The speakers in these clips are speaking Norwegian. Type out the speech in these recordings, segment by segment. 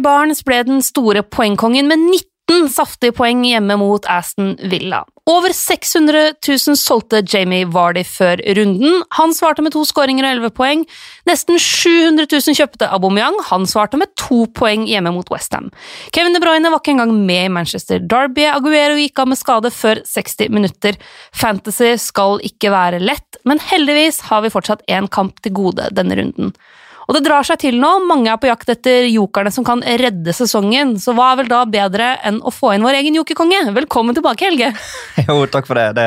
Harry Barnes ble den store poengkongen med 19 saftige poeng hjemme mot Aston Villa. Over 600 000 solgte Jamie Vardy før runden. Han svarte med to skåringer og 11 poeng. Nesten 700 000 kjøpte Aubameyang. Han svarte med to poeng hjemme mot Westham. Kevin De Bruyne var ikke engang med i Manchester Derby. Aguero gikk av med skade før 60 minutter. Fantasy skal ikke være lett, men heldigvis har vi fortsatt én kamp til gode denne runden. Og det drar seg til nå, mange er på jakt etter jokerne som kan redde sesongen, så hva er vel da bedre enn å få inn vår egen jokerkonge? Velkommen tilbake, Helge! Jo, takk for det. det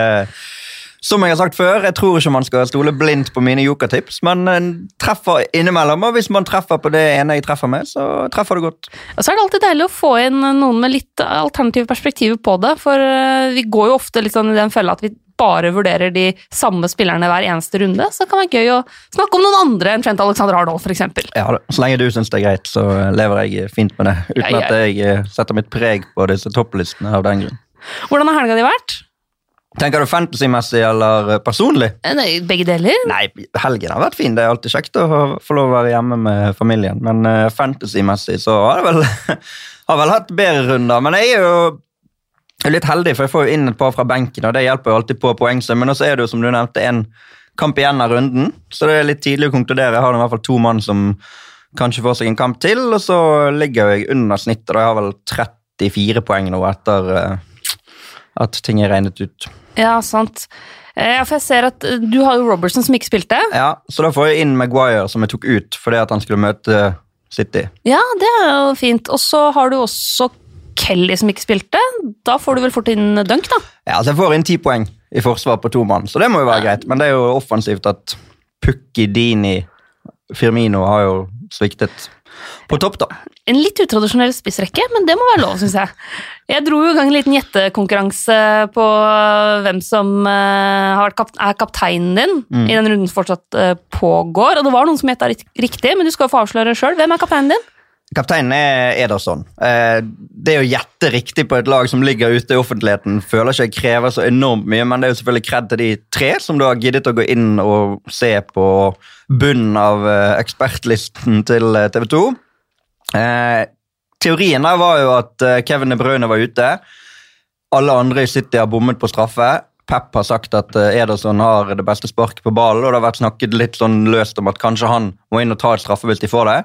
som jeg har sagt før, jeg tror ikke man skal stole blindt på mine jokertips, men en treffer innimellom, og hvis man treffer på det ene jeg treffer med, så treffer det godt. Og så er det alltid deilig å få inn noen med litt alternative perspektiver på det, for eh, vi går jo ofte litt sånn i den fella at vi bare vurderer de samme spillerne hver eneste runde, så kan det være gøy å snakke om noen andre enn Trent Alexander Arnold, f.eks. Ja, så lenge du syns det er greit, så lever jeg fint med det. Uten ja, ja. at jeg eh, setter mitt preg på disse topplistene av den grunn. Hvordan har helga di vært? Tenker du fantasy-messig eller eh, personlig? Eh, nei, begge deler. Nei, Helgen har vært fin. Det er alltid kjekt å få lov å være hjemme med familien. Men fantasy-messig så har jeg vel, har vel hatt bedre runder. Men jeg er jo litt heldig, for jeg får jo inn et par fra benken, og det hjelper jo alltid på poengsum. Men også er det jo, som du nevnte, en kamp igjen av runden, så det er litt tidlig å konkludere. Jeg har i hvert fall to mann som kanskje får seg en kamp til, og så ligger jeg under snittet. og Jeg har vel 34 poeng nå etter uh, at ting er regnet ut. Ja, sant. Eh, ja, for jeg ser at eh, Du har jo Robertson som ikke spilte. Ja, så da får jeg inn Maguire, som jeg tok ut fordi at han skulle møte City. Ja, det er jo fint. Og så har du også Kelly som ikke spilte. Da får du vel fort inn dunk, da? Ja, altså Jeg får inn ti poeng i forsvar på to mann, så det må jo være greit. Men det er jo offensivt at Pukki, Dini, Firmino har jo sviktet på topp, da. En litt utradisjonell spissrekke, men det må være lov, syns jeg. Jeg dro jo i gang en liten gjettekonkurranse på hvem som kap er kapteinen din mm. i den runden som fortsatt uh, pågår. Og det var noen som gjetta riktig, men du skal jo få avsløre sjøl. Hvem er kapteinen din? Kapteinen er Ederson. Eh, det å gjette riktig på et lag som ligger ute i offentligheten, føler ikke jeg krever så enormt mye, men det er jo selvfølgelig kred til de tre som du har giddet å gå inn og se på bunnen av eh, ekspertlisten til eh, TV 2. Teorien der var jo at Kevin De Bruyne var ute. Alle andre i City har bommet på straffe. Pep har sagt at Ederson har det beste sparket på ballen, og det har vært snakket litt sånn løst om at kanskje han må inn og ta et straffe hvis de får det.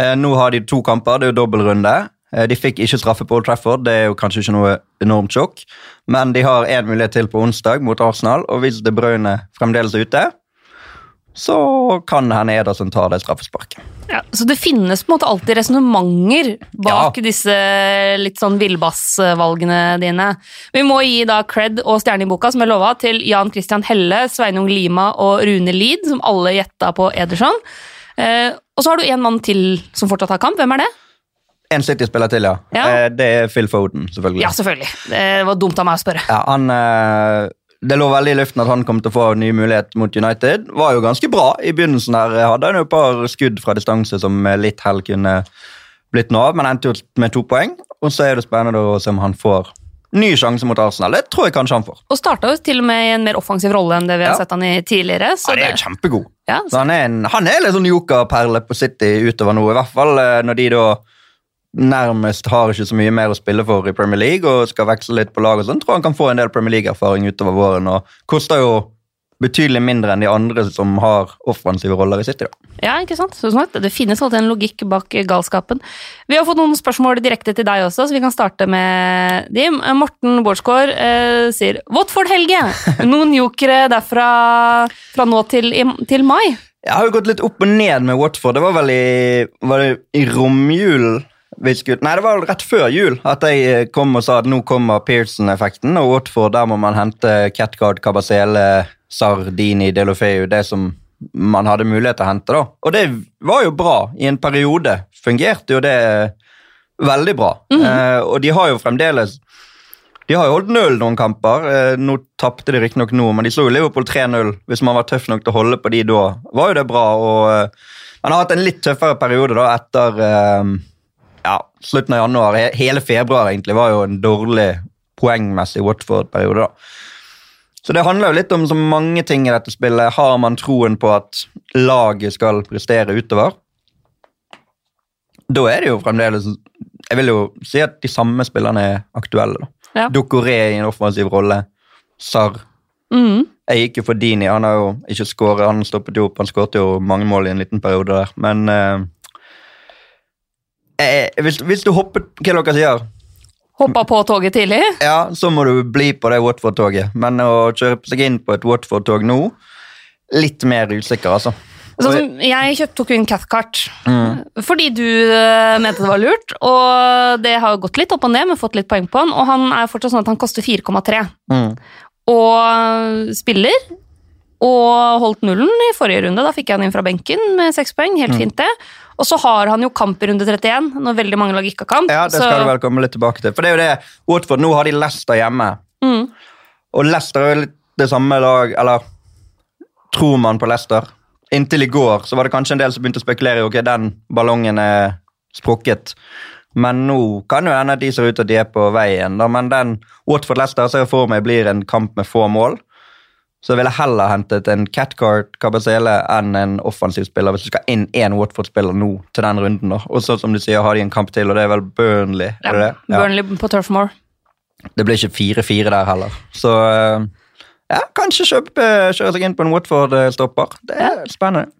Eh, nå har de to kamper, det er jo dobbeltrunde. Eh, de fikk ikke straffe på Old Trafford, det er jo kanskje ikke noe enormt sjokk. Men de har én mulighet til på onsdag mot Arsenal, og hvis De Bruyne fremdeles er ute, så kan hende Ederson tar det straffesparket. Ja, så det finnes på en måte alltid resonnementer bak ja. disse litt sånn villbassvalgene dine. Vi må gi da cred og stjerne i boka, som jeg lova, til Jan Christian Helle, Sveinung Lima og Rune Lid, som alle gjetta på Ederson. Eh, og så har du en mann til som fortsatt har kamp. Hvem er det? En City-spiller til, ja. ja. Eh, det er Phil Foden, selvfølgelig. Ja, selvfølgelig. Det var dumt av meg å spørre. Ja, han... Eh, det lå veldig i luften at han kom til å få ny mulighet mot United. Var jo ganske bra i begynnelsen. her. Hadde han jo et par skudd fra distanse som litt hell kunne blitt noe av, men endte jo med to poeng. Og så er det spennende å se om han får ny sjanse mot Arsenal. Det tror jeg kanskje han får. Og starta til og med i en mer offensiv rolle enn det vi har sett han i tidligere. ja, det er jo kjempegod. Ja, så. han, er en, han er litt sånn jokerperle på City utover nå, i hvert fall eh, når de da nærmest har ikke så mye mer å spille for i Premier League og skal veksle litt på lag og sånn, tror han kan få en del Premier League-erfaring utover våren. og Koster jo betydelig mindre enn de andre som har offensive roller i City. Da. Ja, ikke sant? Så snart. det finnes alltid en logikk bak galskapen. Vi har fått noen spørsmål direkte til deg også, så vi kan starte med de. Morten Bårdsgaard eh, sier Watford Helge! Noen jokere derfra fra nå til, til mai? Jeg har jo gått litt opp og ned med Watford. Det var vel i, var i romjulen Nei, det var rett før jul at jeg eh, kom og sa at nå kommer Pearson-effekten, og Watford der må man hente Catguard, Cabasele, Sardini, Delofeu, det som man hadde mulighet til å hente. da. Og det var jo bra. I en periode fungerte jo det veldig bra. Mm. Eh, og de har jo fremdeles De har jo holdt null noen kamper. Eh, nå tapte de riktignok nå, men de slo jo Liverpool 3-0. Hvis man var tøff nok til å holde på de da, var jo det bra. og eh, Man har hatt en litt tøffere periode da etter eh, ja, slutten av januar. Hele februar egentlig var jo en dårlig poengmessig Watford-periode. da. Så det handler jo litt om så mange ting i dette spillet. Har man troen på at laget skal prestere utover? da er det jo fremdeles Jeg vil jo si at de samme spillerne er aktuelle. da. Ja. Ducoré i en offensiv rolle. Sarr. Mm. Jeg gikk jo for Dini. Han har jo ikke skåret, han stoppet jo opp. Han skåret jo mange mål i en liten periode der, men eh, eh, hvis, hvis du hopper Hva er det dere sier? Hoppa på toget tidlig. Ja, så må du bli på det Watford-toget. Men å kjøpe seg inn på et Watford-tog nå Litt mer usikker, altså. Sånn jeg kjøpt, tok inn Cathcart Mm. fordi du eh, mente det var lurt. Og det har gått litt opp og ned, men fått litt poeng på han. Og han er fortsatt sånn at han koster 4,3. Mm. Og spiller. Og holdt nullen i forrige runde. Da fikk jeg han inn fra benken med seks poeng. Mm. Helt fint, det. Og så har han jo kamp i runde 31, når veldig mange lag ikke har kamp. Ja, det så, skal du vel komme litt tilbake til. For det er jo det, Watford, nå har de Leicester hjemme. Mm, Og Leicester er jo litt det samme lag Eller tror man på Leicester? Inntil i går så var det kanskje en del som begynte å spekulere i ok, den ballongen er sprukket. Men nå kan jo hende at de ser ut til at de er på vei igjen. Men den Watford-Leicester ser jeg for meg blir en kamp med få mål. Så jeg ville heller hentet en Catcart Cabasele enn en offensiv spiller hvis du skal inn én Watford-spiller nå til den runden. da. Og så som du sier, har de en kamp til, og det er vel Burnley? ja, det det? Ja. Burnley på Turfmore. Det blir ikke 4-4 der heller. Så eh, ja, kanskje kjøpe, kjøre seg inn på en Watford-stopper. Det er spennende.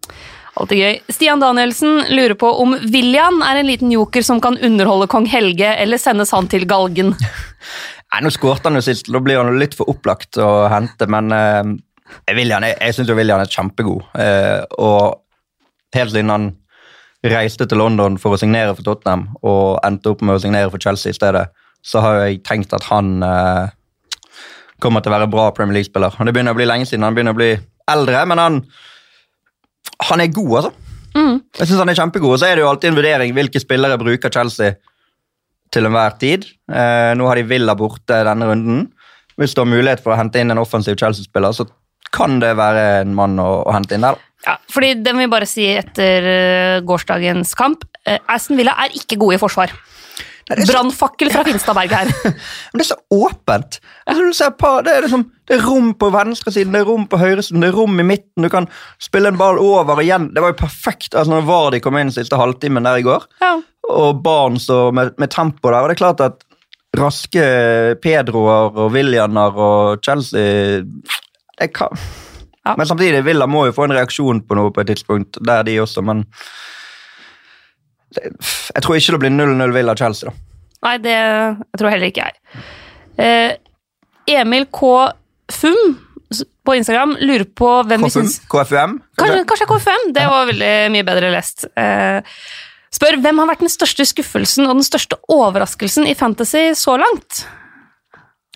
Alltid gøy. Stian Danielsen lurer på om William er en liten joker som kan underholde kong Helge, eller sendes han til galgen? Nei, Nå skårte han jo sist, da blir han jo litt for opplagt å hente, men eh, William, jeg, jeg syns William er kjempegod. Eh, og helt siden han reiste til London for å signere for Tottenham og endte opp med å signere for Chelsea i stedet, så har jeg tenkt at han eh, kommer til å være bra Premier League-spiller. Det begynner å bli lenge siden, han begynner å bli eldre, men han, han er god, altså. Mm. Jeg synes han er kjempegod, og så er det jo alltid en vurdering hvilke spillere bruker Chelsea til enhver tid. Eh, nå har de Villa borte denne runden. Hvis du har mulighet for å hente inn en offensiv Chelsea-spiller, så kan det være en mann å, å hente inn der. Ja, fordi det må vi bare si etter eh, gårsdagens kamp. Uh, Aston Villa er ikke gode i forsvar. Det er så- Brannfakkel fra Finstadberg her. Men det er så åpent. Altså, på, det, er liksom, det er rom på venstresiden, det er rom på høyresiden, det er rom i midten. Du kan spille en ball over og igjen. Det var jo perfekt altså, når Vardy kom inn siste halvtimen der i går. Ja. og barn og med, med tempo der. Og det er klart at raske Pedroer og Willianer og Chelsea det kan. Ja. Men samtidig, Villa må jo få en reaksjon på noe på et tidspunkt. Der de også, men det, Jeg tror ikke det blir 0-0 Villa-Chelsea. da. Nei, det jeg tror heller ikke jeg. Eh, Emil K. Fum på Instagram lurer på hvem vi KFUM? syns KFUM? Kanskje, kanskje K5? Det var veldig mye bedre lest. Eh, spør hvem har vært den største skuffelsen og den største overraskelsen i Fantasy så langt?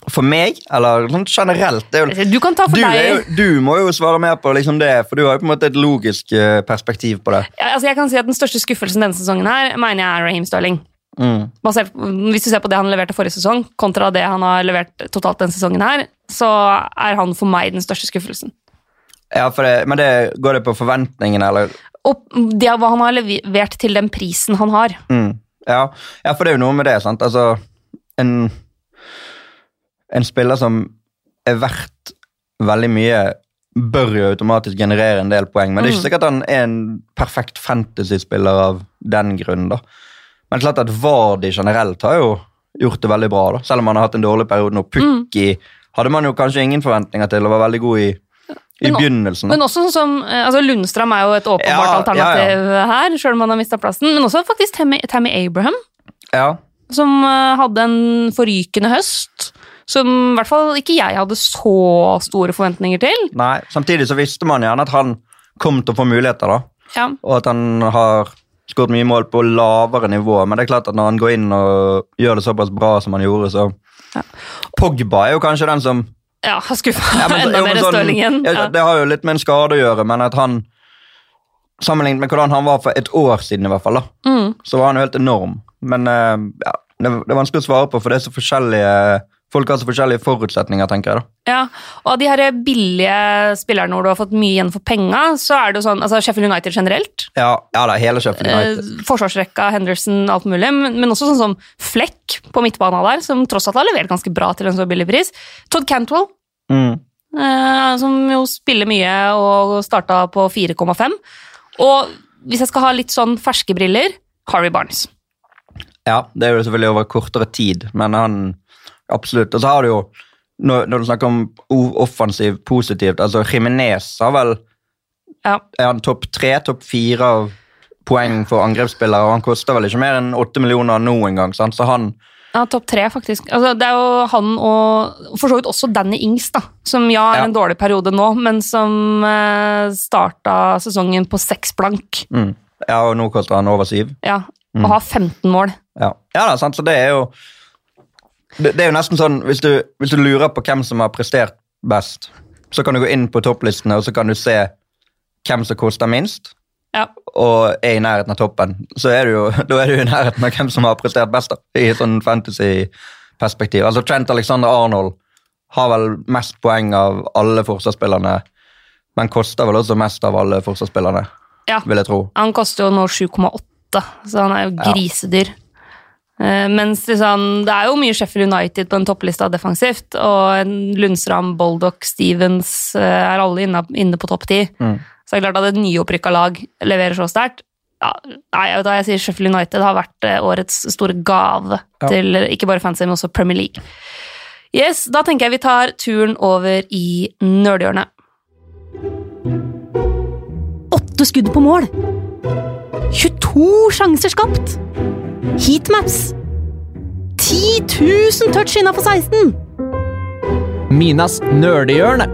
For meg, eller sånn generelt er jo, Du kan ta for du, deg jo, du må jo svare mer på liksom det, for du har jo på en måte et logisk eh, perspektiv på det. Ja, altså jeg kan si at Den største skuffelsen denne sesongen her mener jeg er Raheem Sterling. Mm. Hvis du ser på det han leverte forrige sesong, kontra det han har levert totalt denne sesongen, her, så er han for meg den største skuffelsen. Ja, det, Men det, går det på forventningene, eller? Og det hva han har levert til den prisen han har. Mm. Ja. ja, for det er jo noe med det. sant? Altså, en, en spiller som er verdt veldig mye, bør jo automatisk generere en del poeng. Men det er ikke Mm. sikkert han er en perfekt fantasy-spiller av den grunn. da. Men klart at Vardy generelt har jo gjort det veldig bra, da. selv om han har hatt en dårlig periode nå. Pukki hadde man jo kanskje ingen forventninger til og var veldig god i, i Men begynnelsen. Men også sånn som, eh, altså Lundstrøm er jo et åpenbart Ja, alternativ her, sjøl om han har mista plassen. Men også faktisk Tammy, Tammy Abraham, Ja, som eh, hadde en forrykende høst. Som i hvert fall ikke jeg hadde så store forventninger til. nei, Samtidig så visste man gjerne at han kom til å få muligheter. da. Ja. og at han har skåret mye mål på lavere nivå. Men det er klart at når han går inn og gjør det såpass bra som han gjorde, så Ja. Pogba er jo kanskje den som Ja, har skuffa Ja, enda mer sånn- Stirlingen. ja, Ja. Det har jo litt med en skade å gjøre, men at han Sammenlignet med hvordan han var for et år siden, i hvert fall, da, Mm. så var han jo helt enorm. Men eh, ja, det, det er vanskelig å svare på, for det er så forskjellige Folk har så forskjellige forutsetninger, tenker jeg. da. Ja, og av de her billige spillerne hvor du har fått mye igjen for penga, så er det jo sånn altså Sheffield United generelt. Ja, ja er hele Sheffield Eh, United. forsvarsrekka, Henderson, alt mulig. Men, men også sånn som Fleck på midtbanen der, som tross alt har levert ganske bra til en så billig pris. Todd Cantwell, Mm. eh, som jo spiller mye og starta på 4,5. Og hvis jeg skal ha litt sånn ferske briller, Harry Barnes. Ja, det er jo selvfølgelig over kortere tid, men han absolutt. Og så har du jo, når, når du snakker om offensiv positivt, altså Jimenez har vel Ja. er han topp tre, topp fire av poeng for angrepsspillere, og han koster vel ikke mer enn åtte millioner nå engang, så han Ja, topp tre, faktisk. Altså, det er jo han og for så vidt også Danny Ings, da, som ja er Ja. en dårlig periode nå, men som eh, starta sesongen på seks blank. mm, Ja, og nå koster han over syv. Ja, Mm. og har 15 mål. Ja, ja da, sant, så det er jo det, det er jo nesten sånn, hvis du, hvis du lurer på hvem som har prestert best, så kan du gå inn på topplistene, og så kan du se hvem som koster minst, Ja. og er i nærheten av toppen. Så er du jo, da er du i nærheten av hvem som har prestert best, da, i sånn fantasy-perspektiv. Altså Trent Alexander Arnold har vel mest poeng av alle forsvarsspillerne, men koster vel også mest av alle forsvarsspillerne, Ja. vil jeg tro. Han koster jo nå 7,8, så han er jo Ja. grisedyr. Eh, mens liksom, det er jo mye Sheffield United på en topplista defensivt, og Lundstrand, Lundstram, Boldock, Stevens eh, er alle inne, inne på topp ti. Mm. Så det er klart at et nyopprykka lag leverer så sterkt. Ja, nei, jeg, vet jeg sier Sheffield United har vært eh, årets store gave Ja. til eh, ikke bare fancy, men også Premier League. Yes, Da tenker jeg vi tar turen over i nerdhjørnet. Åtte skudd på mål! 22 sjanser skapt! Heatmaps! 10 000 touch innafor 16! Minas nerdehjørne.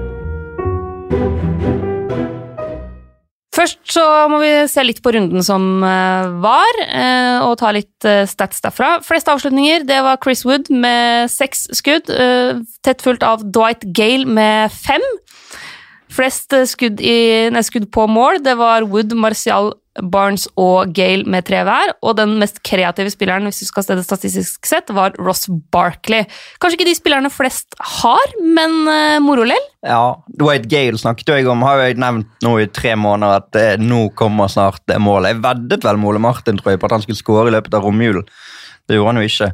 Først så må vi se litt på runden som eh, var, eh, og ta litt eh, stats derfra. Flest avslutninger det var Chris Wood med seks skudd, tett fulgt av Dwight Gale med fem. Flest skudd, i, nei, skudd på mål det var Wood, Martial, Barnes og Gale med tre hver, og den mest kreative spilleren hvis du skal se det statistisk sett, var Ross Barkley. Kanskje ikke de spillerne flest har, men uh, moro lell. Ja, Dwight Gale snakket jo jeg om, har jo jeg nevnt nå i tre måneder at eh, nå kommer snart det målet. Jeg veddet vel med Ole Martin tror jeg, på at han skulle skåre i løpet av romjulen. Det gjorde han jo ikke.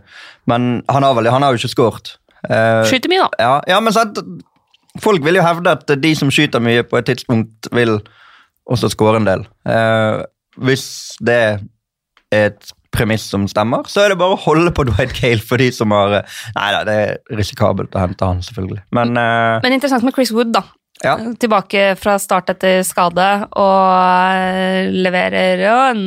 Men han har, vel, han har jo ikke skåret. Uh, Skyter mye, da. ja, ja, men sant, folk vil jo hevde at de som skyter mye på et tidspunkt, vil også skåre en del. Eh, hvis det er et premiss som stemmer, så er det bare å holde på Dwight Gale for de som har eh, Nei da, det er risikabelt å hente han, selvfølgelig. Men eh, Men interessant med Chris Wood, da. ja. Tilbake fra start etter skade og eh, leverer jo en,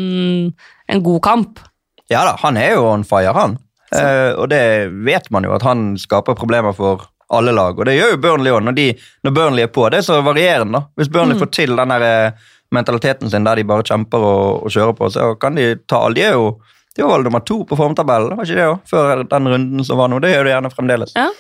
en god kamp. Ja da, han er jo on fire, han. Eh, og det vet man jo, at han skaper problemer for alle lag. Og det gjør jo Burnley òg. Når, de- når Burnley er på, det er så varierende. da. Hvis Burnley får til den der, eh, mentaliteten sin der de bare kjemper og, og kjører på, så kan de ta alle. De er jo de var vel nummer to på formtabellen, var ikke det òg? Før den runden som var nå. Det gjør de gjerne fremdeles. Ja.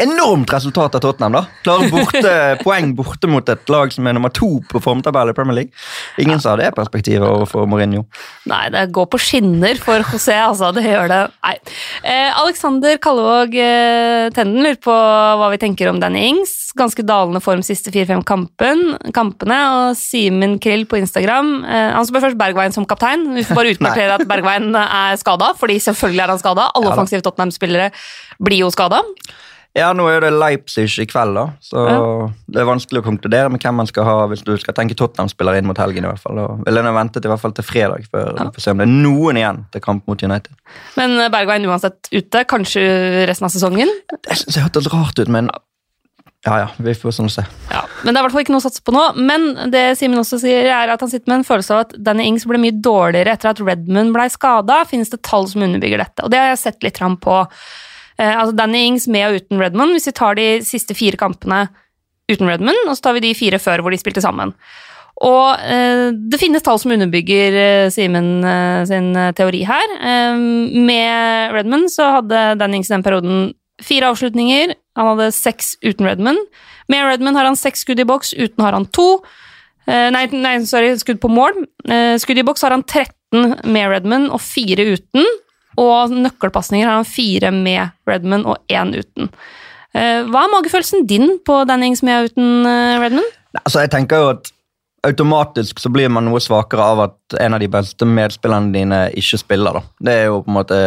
Enormt resultat av Tottenham, da. Klarer borte, poeng borte mot et lag som er nummer to på formtabellen i Premier League. Ingen sa det perspektivet overfor Mourinho. Nei, det går på skinner for José, altså. Det gjør det. Nei. Eh, Alexander Kallevåg eh, Tenden lurer på hva vi tenker om Danny Ings. Ganske dalende form siste fire-fem kampen, kampene. Og Simen Krill på Instagram. Eh, han spør først Bergveien som kaptein. Vi får bare utmarkere at Bergveien er skada, fordi selvfølgelig er han skada. Alle Ja offensive Tottenham-spillere blir jo skada. Ja, nå er det Leipzig i kveld, da. Så Ja. det er vanskelig å konkludere med hvem man skal ha hvis du skal tenke Tottenham-spiller inn mot helgen. i hvert fall. Og vil jeg ventet i hvert fall til fredag før Ja. vi får se om det er noen igjen til kamp mot United. Men eh, Bergveien uansett ute, kanskje resten av sesongen. Jeg synes det hørtes rart ut, men ja ja, vi får sånn se. Ja, men det er i hvert fall ikke noe å satse på nå. Men det Simen også sier, er at han sitter med en følelse av at Danny Ings ble mye dårligere etter at Redmond ble skada. Finnes det tall som underbygger dette? Og det har jeg sett litt fram på. Eh, altså Danny Ings med og uten Redmond. Hvis vi tar de siste fire kampene uten Redmond, og så tar vi de fire før hvor de spilte sammen. Og eh, det finnes tall som underbygger eh, Simen eh, sin eh, teori her. Eh, med Redmond så hadde Danny Ings i den perioden fire avslutninger. Han hadde seks uten Redmond. Med Redmond har han seks skudd i boks, uten har han to. Nei, nei, sorry, skudd på mål. Skudd i boks har han 13 med Redmond og fire uten. Og nøkkelpasninger har han fire med Redmond og én uten. Eh, hva er magefølelsen din på Dannings med uten Redman? Redmond? Altså, jeg tenker jo at automatisk så blir man noe svakere av at en av de beste medspillerne dine ikke spiller. da. Det er jo på en måte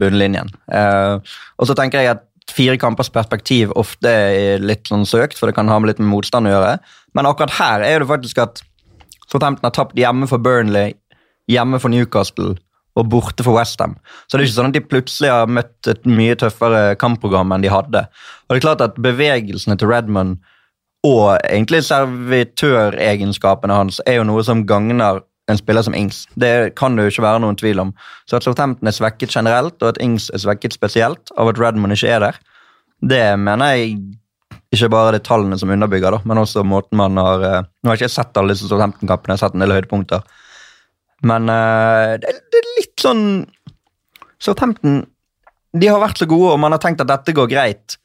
bunnlinjen. Eh, og så tenker jeg at fire kampers perspektiv ofte er litt sånn søkt, for det kan ha med litt med motstand å gjøre. Men akkurat her er det faktisk at Southampton har tapt hjemme for Burnley, hjemme for Newcastle og borte for Westham. Så det er ikke sånn at de plutselig har møtt et mye tøffere kampprogram enn de hadde. Og det er klart at bevegelsene til Redmond og egentlig servitøregenskapene hans er jo noe som gagner en spiller som Ings. Det kan det jo ikke være noen tvil om. Så at Southampton er svekket generelt, og at Ings er svekket spesielt av at Redmond ikke er der, det mener jeg ikke bare det tallene som underbygger, da, men også måten man har eh, Nå har jeg ikke sett alle disse Southampton-kampene, jeg har sett en del høydepunkter. Men uh, det, det, er litt sånn Southampton de har vært så gode, og man har tenkt at dette går greit.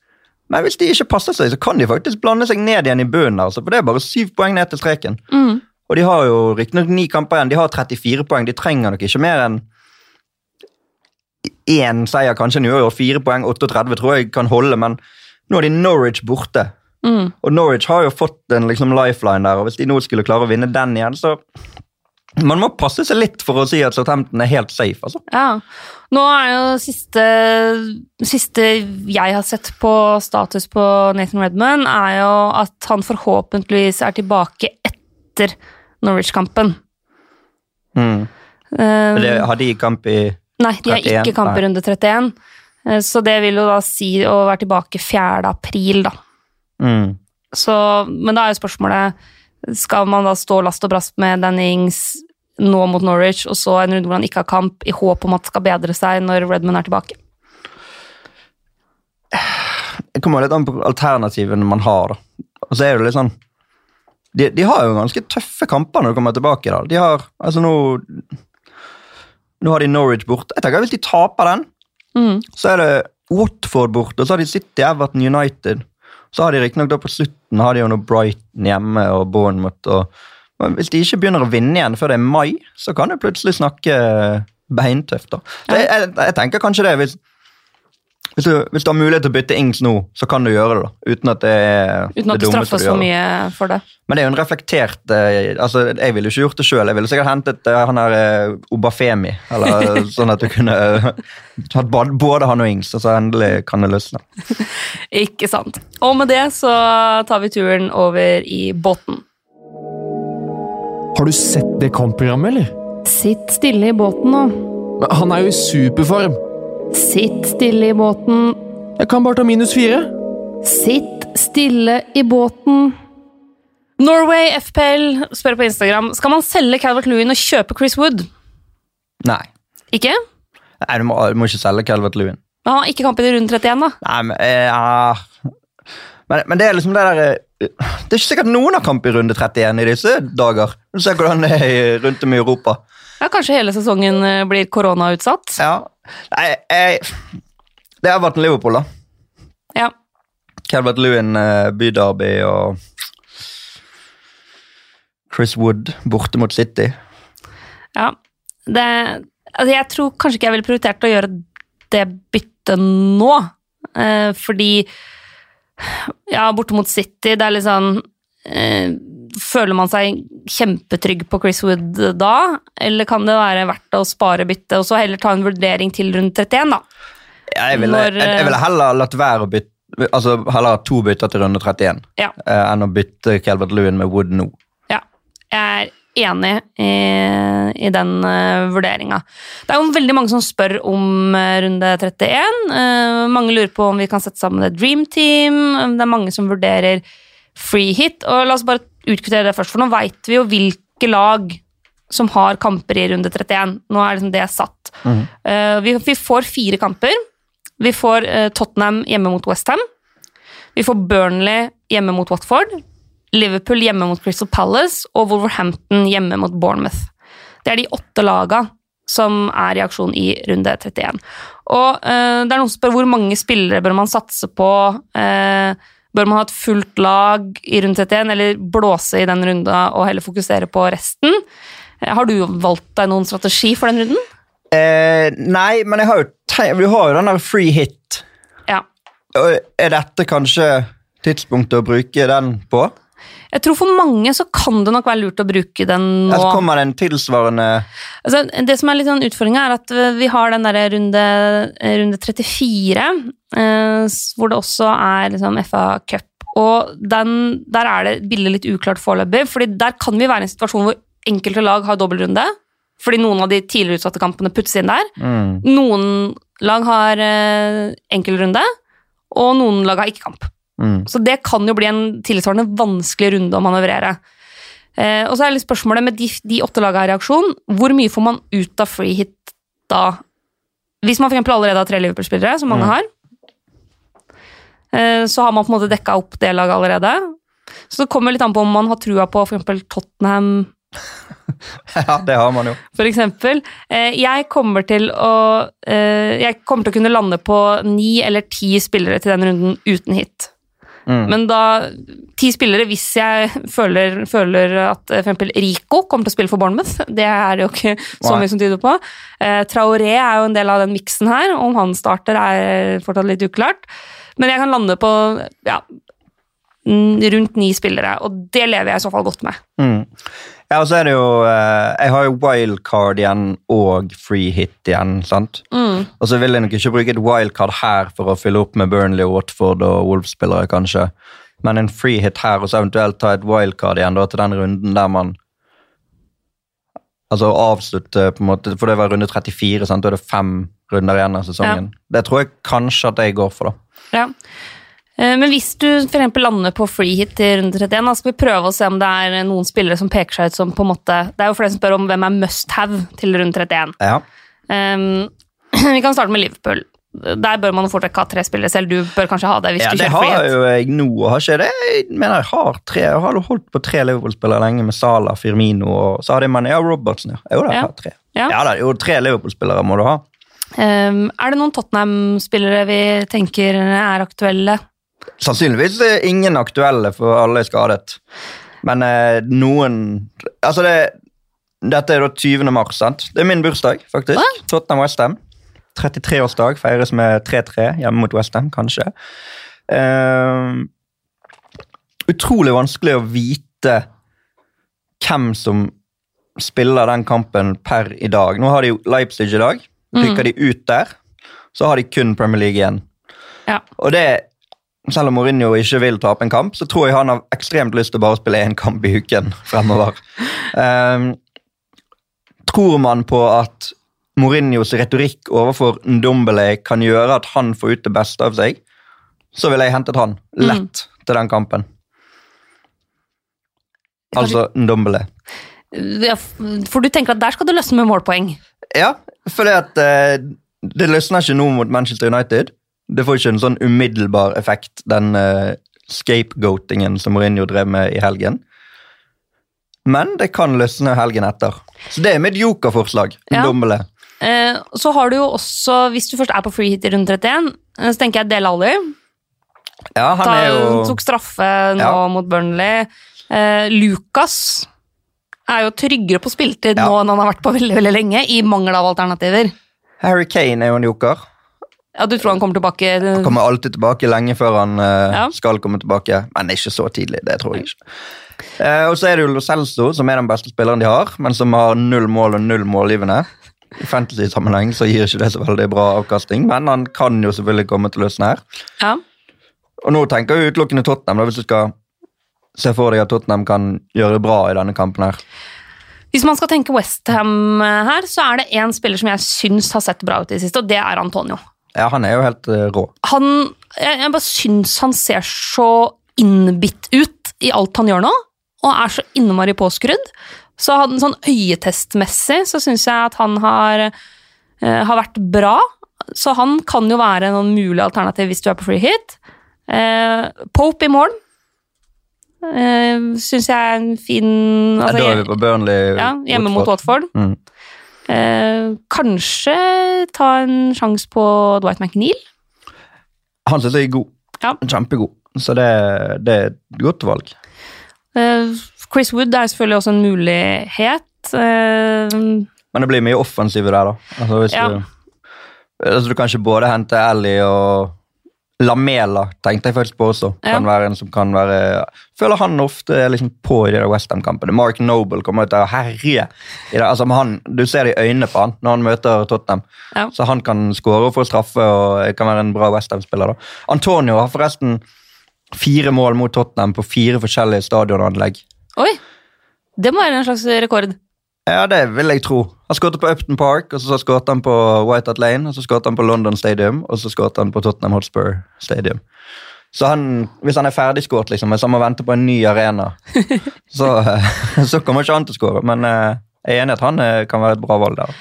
Men hvis de ikke passer seg, så kan de faktisk blande seg ned igjen i bunnen. Altså, for det er bare syv poeng ned til streken. Mm. Og de har jo riktignok ni kamper igjen. De har 34 poeng. De trenger nok ikke mer enn én seier, kanskje en uavgjort. Fire poeng, 38 tror jeg kan holde, men nå er de Norwich borte. Mm. Og Norwich har jo fått en liksom lifeline der, og hvis de nå skulle klare å vinne den igjen, så man må passe seg litt for å si at Southampton er helt safe. altså. Ja. Nå er jo siste, siste jeg har sett på status på Nathan Redman, er jo at han forhåpentligvis er tilbake etter Norwich-kampen. Mm. Um, Det, har de kamp i 31? Nei, de har 31, ikke kamp i runde 31. Eh, Så det vil jo da si å være tilbake 4. april, da. mm. Så, men da er jo spørsmålet Skal man da stå last og brast med Danny Ings nå mot Norwich, og så en runde hvor han ikke har kamp, i håp om at det skal bedre seg når Redman er tilbake? Det kommer litt an på alternativene man har. da. Og så er det litt sånn de, de har jo ganske tøffe kamper når de kommer tilbake. da. De har, altså nå Nå har de Norwich borte. Jeg tenker Hvis de taper den, Mm. så er det Watford borte, og så har de City, Everton, United. Så har de riktignok på slutten har de jo noe Brighton hjemme og Bournemouth. Og, men hvis de ikke begynner å vinne igjen før det er mai, så kan det plutselig snakke beintøft. da. Jeg, jeg, jeg tenker kanskje det. Hvis, hvis, du, hvis du har mulighet til å bytte Ings nå, så kan du gjøre det. da, Uten at det er Uten at det straffes for så mye for det. Men det er jo en reflektert eh, altså Jeg ville jo ikke gjort det sjøl. Jeg ville sikkert hentet eh, han her eh, Obafemi. Eller sånn at du kunne hatt både han og Ings, og så endelig kan det løsne. Ikke sant. Og med det så tar vi turen over i båten. Har du sett det kampprogrammet, eller? Sitt stille i båten nå. Men Han er jo i superform. Sitt stille i båten. Jeg kan bare ta minus fire. Sitt stille i båten. Norway FPL spør på Instagram Skal man selge Calvert Lewin og kjøpe Chris Wood. Nei. Ikke? Nei, du må, du må ikke selge Calvert Lewin. Men han har ikke kamp i runde 31, da. Nei, men, eh, ja. men, men det er liksom det der eh, Det er ikke sikkert noen har kamp i runde 31 i disse dager. Du ser hvordan det er rundt om i Europa. Ja, Kanskje hele sesongen eh, blir koronautsatt. Ja. Nei, jeg, det har vært en Liverpool, da. Ja. Calvert Lewin, eh, byderby og Chris Wood borte mot City. ja. Det, altså jeg tror kanskje ikke jeg ville prioritert å gjøre det byttet nå. Eh, fordi Ja, borte mot City, det er litt sånn eh, Føler man seg kjempetrygg på Chris Wood da, eller kan det være verdt å spare byttet og så heller ta en vurdering til rundt 31, da? Jeg ville, Når, jeg, jeg ville heller latt være å bytte Altså heller ha to bytter til runde 31 Ja. uh, enn å bytte Calvert Lewin med Wood nå. Ja, jeg er enig i, i den uh, vurderinga. Det er jo veldig mange som spør om uh, runde 31. Uh, mange lurer på om vi kan sette sammen et dream team. Det er mange som vurderer free hit. Og la oss bare utkvittere det først, for nå veit vi jo hvilke lag som har kamper i runde 31. Nå er liksom det satt. Eh, vi, vi får fire kamper. Vi får uh, Tottenham hjemme mot Westham. Vi får Burnley hjemme mot Watford. Liverpool hjemme mot Crystal Palace og Wolverhampton hjemme mot Bournemouth. Det er de åtte laga som er i aksjon i runde 31. Og uh, det er noen som spør hvor mange spillere bør man satse på. Eh, bør man ha et fullt lag i runde 31, eller blåse i den runda og heller fokusere på resten? Eh, har du valgt deg noen strategi for den runden? Eh, nei, men har vi har jo den der free hit. Ja. Er dette kanskje tidspunktet å bruke den på? Jeg tror for mange så kan det nok være lurt å bruke den nå. Eller kommer det en tilsvarende Altså, det som er litt sånn utfordringa, er at vi har den derre runde, runde 34, eh, hvor det også er liksom FA Cup. Og den, der er det bildet litt uklart foreløpig, fordi der kan vi være i en situasjon hvor enkelte lag har dobbeltrunde. fordi noen av de tidligere utsatte kampene puttes inn der. Mm. Noen lag har eh, enkelrunde, og noen lag har ikke kamp. Mm. Så det kan jo bli en tilsvarende vanskelig runde å manøvrere. Eh, og så er litt spørsmålet med de, de åtte lagene i reaksjon, hvor mye får man ut av free hit da? Hvis man eksempel allerede har tre Liverpool-spillere, som mange Mm. har, eh, så har man på en måte dekka opp det laget allerede. Så det kommer litt an på om man har trua på eksempel Tottenham, Ja, det har man jo. for eksempel. Eh, jeg kommer til å eh, Jeg kommer til å kunne lande på ni eller ti spillere til den runden uten hit. Mm. Men da Ti spillere hvis jeg føler, føler at eh, eksempel Rico kommer til å spille for Bournemouth. Det er det jo ikke så mye som tyder på. Eh, Traoré er jo en del av den miksen her. Om han starter, er fortsatt litt uklart. Men jeg kan lande på ja, rundt ni spillere, og det lever jeg i så fall godt med. Mm. Ja, og så er det jo eh, Jeg har jo wildcard igjen og free hit igjen, sant? Mm. Og så vil jeg nok ikke bruke et wildcard her for å fylle opp med Burnley, Watford og Wolves-spillere, kanskje. Men en free hit her, og så eventuelt ta et wildcard igjen da, til den runden der man Altså avslutte, på en måte, for det var runde 34, sant? da er det fem runder igjen av sesongen. Det tror jeg kanskje at jeg går for, da. Ja. Eh, Men hvis du eksempel lander på free hit i runde 31, da skal vi prøve å se om det er noen spillere som peker seg ut som på en måte Det er jo flere som spør om hvem er must have til runde 31. Ja. Um, vi kan starte med Liverpool. Der bør man fortsatt ha tre spillere selv. Du bør kanskje ha det hvis Ja, du det kjører free har hit. jo jeg nå, har ikke det? Jeg mener jeg har tre. Jeg har holdt på tre Liverpool-spillere lenge med Salah, Firmino og så hadde jeg Mané og Robertson. Ja, jo da, jeg Ja. har tre. Ja. Ja, da, jo, tre Liverpool-spillere må du ha. Um, er det noen Tottenham-spillere vi tenker er aktuelle? Sannsynligvis ingen aktuelle, for alle er skadet. Men eh, noen Altså, det, dette er da 20. mars, sant? Det er min bursdag, faktisk. Hva? Tottenham Westham. 33-årsdag feires med 3-3 hjemme mot Westham, kanskje. Eh, utrolig vanskelig å vite hvem som spiller den kampen per i dag. Nå har de jo Leipzig i dag. Rykker de ut der, så har de kun Premier League igjen. Ja. Og det, selv om Mourinho ikke vil tape en kamp, så tror jeg han har ekstremt lyst til å bare spille én kamp i uken fremover. Um, tror man på at Mourinhos retorikk overfor Ndombele kan gjøre at han får ut det beste av seg, så ville jeg hentet han lett til den kampen. Altså Ndombele. Ja, for du tenker at der skal du løsne med målpoeng. Ja, fordi at eh, det løsner ikke nå mot Manchester United. Det får ikke en sånn umiddelbar effekt, den uh, scapegoatingen som Mourinho drev med i helgen. Men det kan løsne helgen etter. Så det er mitt jokerforslag. Ja. Ndombele. Eh, så har du jo også, hvis du først er på free hit i runde 31, eh, så tenker jeg Del Alli. Ja, han Ta, er jo Tok straffe nå Ja. mot Burnley. Eh, Lucas er jo tryggere på spiltid Ja. nå enn han har vært på veldig veldig lenge, i mangel av alternativer. Harry Kane er jo en joker. Ja, Du tror han kommer tilbake? Han kommer alltid tilbake lenge før han eh, Ja. skal komme tilbake. Men ikke så tidlig, det tror jeg ikke. Eh, og så er det jo Lo Celso, som er den beste spilleren de har, men som har null mål og null målgivende. I fantasy-sammenheng så gir ikke det så veldig bra avkastning, men han kan jo selvfølgelig komme til løsne her. Ja. Og nå tenker jeg utelukkende Tottenham, da, hvis du skal se for deg at Tottenham kan gjøre det bra i denne kampen her. Hvis man skal tenke Westham her, så er det én spiller som jeg syns har sett bra ut i det siste, og det er Antonio. Ja, han er jo helt eh, rå. Han, jeg, jeg bare syns han ser så innbitt ut i alt han gjør nå, og er så innmari påskrudd. Så han, sånn øyetestmessig så syns jeg at han har, eh, har vært bra. Så han kan jo være noen mulig alternativ hvis du er på free hit. Eh, Pope i mål uh, syns jeg er en fin Ja, altså, da er vi på Burnley. ja, hjemme mot Watford. Mm. Eh, kanskje ta en sjanse på Dwight McNeil. Han synes jeg er god. Ja. Kjempegod. Så det, det er et godt valg. Eh, Chris Wood er selvfølgelig også en mulighet. Eh, Men det blir mye offensive der, da. Altså, hvis Ja. du, altså, du kan ikke både hente Ellie og Lamela, tenkte jeg faktisk på også. Kan være en som kan være Føler han ofte er liksom på i de der Westham-kampene. Mark Noble kommer til å herje. I det. Altså, han, du ser det i øynene på han når han møter Tottenham. Ja. Så han kan skåre og få straffe og kan være en bra Westham-spiller. Antonio har forresten fire mål mot Tottenham på fire forskjellige stadionanlegg. oi! Det må være en slags rekord. Ja, det vil jeg tro Han skåret på Upton Park, og så skåret han på White Hart Lane, og så skåret han på London Stadium, og så skåret han på Tottenham Hotspur Stadium. Så han, hvis han er ferdigskåret, liksom, hvis han må vente på en ny arena, så, eh, så kommer ikke han til å skåre. Men eh, jeg er enig i at han eh, kan være et bra valg der.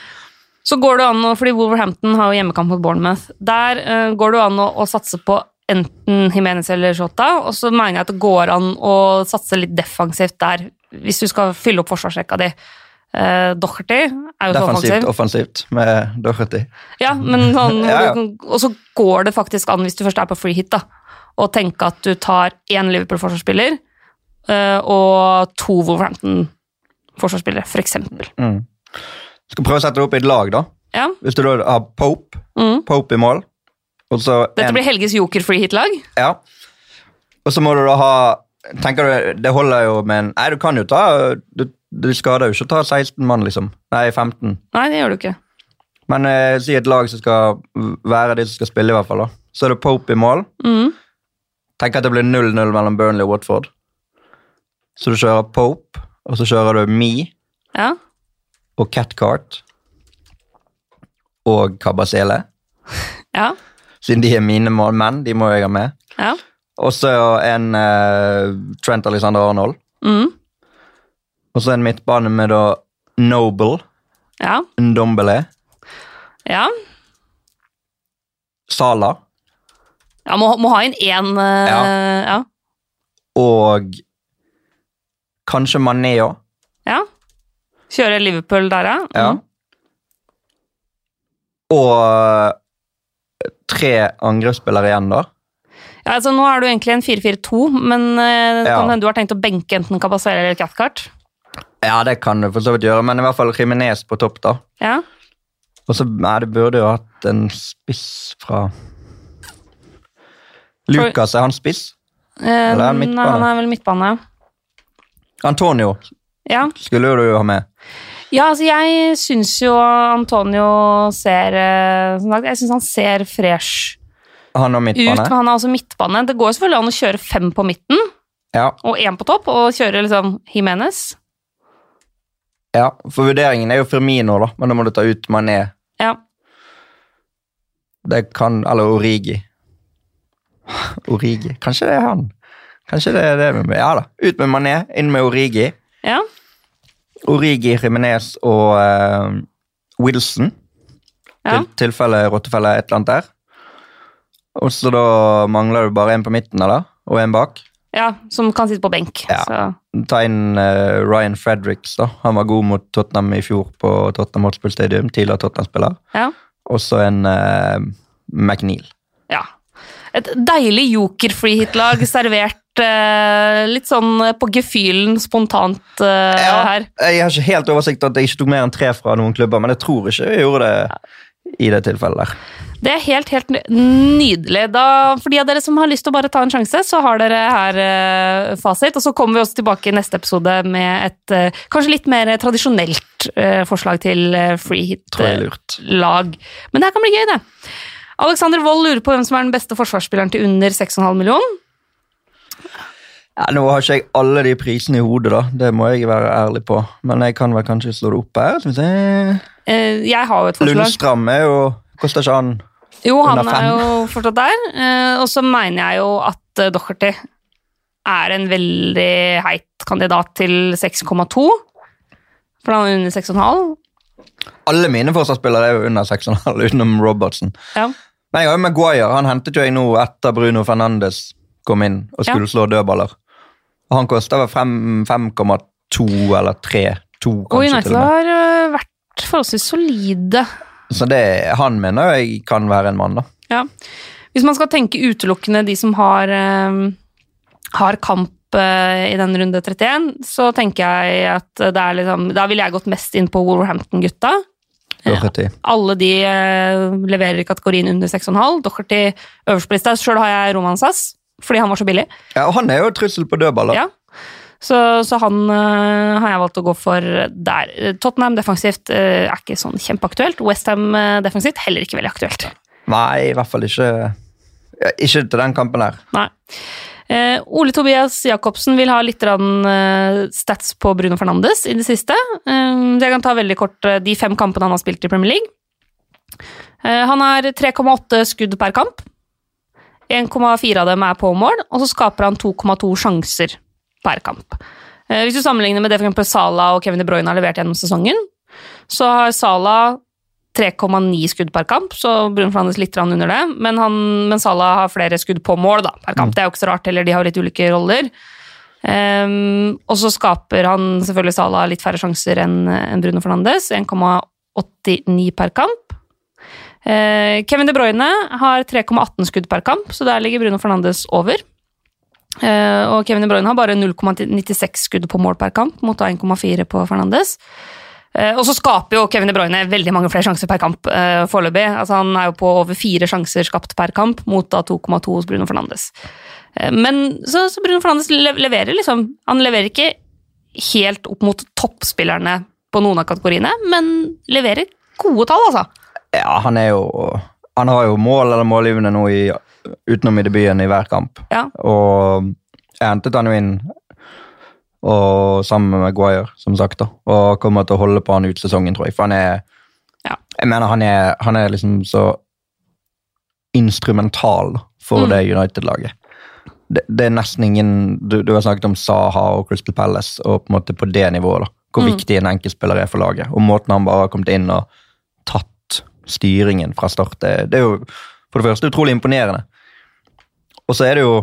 Så går det an, fordi Wolverhampton har jo hjemmekamp mot Bournemouth. Der uh, går det an å, å satse på enten Jimenez eller Shota, og så mener jeg at det går an å satse litt defensivt der, hvis du skal fylle opp forsvarsrekka di. Uh, Docherty er jo så Defensivt, offensivt med Doherty. Ja, men sånn, Ja, ja. Og så går det faktisk an, hvis du først er på free hit, da, å tenke at du tar én Liverpool-forsvarsspiller eh, og to Wolverhampton-forsvarsspillere, for eksempel. Mm. Skal prøve å sette det opp i et lag, da. Ja. Hvis du da har Pope, Mm. Pope i mål, og så Dette en- blir Helges joker-free hit-lag. Ja. Og så må du da ha Tenker du, Det holder jo med en Nei, du kan jo ta Du, du skader jo ikke å ta 16 mann, liksom. Nei, 15. Nei, det gjør du ikke. Men eh, si et lag som skal være de som skal spille, i hvert fall. da. Så er det Pope i mål. Mm. Tenk at det blir 0-0 mellom Burnley og Watford. Så du kjører Pope, og så kjører du Me Ja. og Catcart og Kabasele. Ja. Siden de er mine mål, menn, de må jeg ha med. Ja. Og så en eh, Trent Alexander Arnold. Mm. Og så en midtbane med da Noble, Ja. Ndombele, ja. Sala ja må, må ha inn én uh, ja. og kanskje Mané òg. ja. Kjøre Liverpool der, ja. Ja. Mm. Og eh, tre angrepsspillere igjen, da. ja. Altså, nå er du egentlig en 4-4-2, men uh, Ja. du har tenkt å benke enten Cabasele eller Cathcart. Ja, det kan du for så vidt gjøre, men i hvert fall Jimenez på topp, da. Ja. Og så nei, det burde jo hatt en spiss fra Lucas, er han spiss? Eh, Eller er han midtbane? Nei, han er vel midtbane. Antonio Ja. skulle jo ha med. ja, altså jeg syns jo Antonio ser eh, som sagt, Jeg syns han ser fresh Han og ut, midtbane. men han er også midtbane. Det går selvfølgelig an å kjøre fem på midten Ja, og én på topp, og kjøre liksom Jimenez. Ja, for vurderingen er jo Firmino, da, men da må du ta ut Mané. Ja. Det kan Eller Origi. Origi. Kanskje det er han. Kanskje det er det. vi Ja da. Ut med Mané, inn med Origi. ja. Origi, Jimenez og uh, Wilson. ja. Til tilfelle rottefelle et eller annet der. Og så da mangler du bare en på midten, eller? Og en bak. Ja, som kan sitte på benk. Ja. Så. Ta inn uh, Ryan Fredericks, da. Han var god mot Tottenham i fjor på Tottenham Hotspur Stadium. Tidligere Tottenham-spiller. Ja. Og så en uh, McNeil. ja. Et deilig joker-free hit-lag servert eh, litt sånn på gefühlen spontant ja, her. Jeg har ikke helt oversikt at jeg ikke tok mer enn tre fra noen klubber, men jeg tror ikke jeg gjorde det i det tilfellet der. Det er helt, helt nydelig. Da, for de av dere som har lyst til å bare ta en sjanse, så har dere her eh, fasit. Og så kommer vi også tilbake i neste episode med et eh, kanskje litt mer tradisjonelt eh, forslag til uh, free hit-lag. lurt. Men det her kan bli gøy, det. Alexander Wold lurer på hvem som er den beste forsvarsspilleren til under 6,5 million. Ja, nå har ikke jeg alle de prisene i hodet, da. Det må jeg være ærlig på. Men jeg kan vel kanskje slå det opp her. Skal vi se. Eh, jeg har jo et forslag. Lundstram er jo Koster ikke han Jo, han under er fem. jo fortsatt der. Eh, og så mener jeg jo at eh, Docherty er en veldig heit kandidat til 6,2. For han er under 6,5. Alle mine forsvarsspillere er jo under 6,5, utenom Robertsen. Ja. Men jeg har jo Maguire. Han hentet jo jeg nå etter Bruno Fernandes kom inn og skulle slå dødballer. Og han koster vel 5,2 eller 3. 2 kanskje og med. har øh, vært forholdsvis solide. Så det, han mener jeg kan være en mann, da. Ja. Hvis man skal tenke utelukkende de som har, øh, har kamp øh, i den runde 31, så tenker jeg at det er liksom Da ville jeg gått mest inn på Wolverhampton-gutta. Doherty. Alle de leverer i kategorien under 6,5. Doherty øverst på lista. Sjøl har jeg Roman Sass, fordi han var så billig. Ja, og han er jo et trussel på dødballer. Ja. Så, så han øh, har jeg valgt å gå for der. Tottenham defensivt øh, er ikke sånn kjempeaktuelt. Westham defensivt heller ikke veldig aktuelt. Nei, i hvert fall ikke Ikke til den kampen her. Nei. Eh, Ole Tobias Jacobsen vil ha litt grann, eh, stats på Bruno Fernandes i det siste. Eh, jeg kan ta veldig kort eh, de fem kampene han har spilt i Premier League. Eh, han har 3,8 skudd per kamp. 1,4 av dem er på mål, og så skaper han 2,2 sjanser per kamp. Eh, hvis du sammenligner med det for eksempel Salah og Kevin De Bruyne har levert gjennom sesongen, så har Salah 3,9 skudd per kamp, så Bruno Fernandes litt under det. Men, han, men Salah har flere skudd på mål da, per kamp. Det er jo ikke så rart heller, de har litt ulike roller. Um, og så skaper han selvfølgelig Salah litt færre sjanser enn enn Bruno Fernandes. 1,89 per kamp. Eh, Kevin De Bruyne har 3,18 skudd per kamp, så der ligger Bruno Fernandes over. Eh, og Kevin De Bruyne har bare 0,96 skudd på mål per kamp, mot 1,4 på Fernandes. Eh, og så skaper jo Kevin De Bruyne veldig mange flere sjanser per kamp foreløpig. Altså, han er jo på over fire sjanser skapt per kamp, mot da 2,2 hos Bruno Fernandes. Men så, så Bruno Fernandes le leverer liksom Han leverer ikke helt opp mot toppspillerne på noen av kategoriene, men leverer gode tall, altså. Ja, han er jo Han har jo mål eller målgivende nå i, utenom i debuten i hver kamp. Ja. Og jeg hentet han jo inn og sammen med Maguire, som sagt, da, og kommer til å holde på han ut sesongen, tror jeg. For han er Ja. Jeg mener, han er, han er liksom så instrumental for Mm. det United-laget. Det, det er nesten ingen du, du har snakket om Saha og Crystal Palace, og på en måte på det nivået, da. Hvor Mm. viktig en enkeltspiller er for laget. Og måten han bare har kommet inn og tatt styringen fra start, det, det er jo for det første utrolig imponerende. Og så er det jo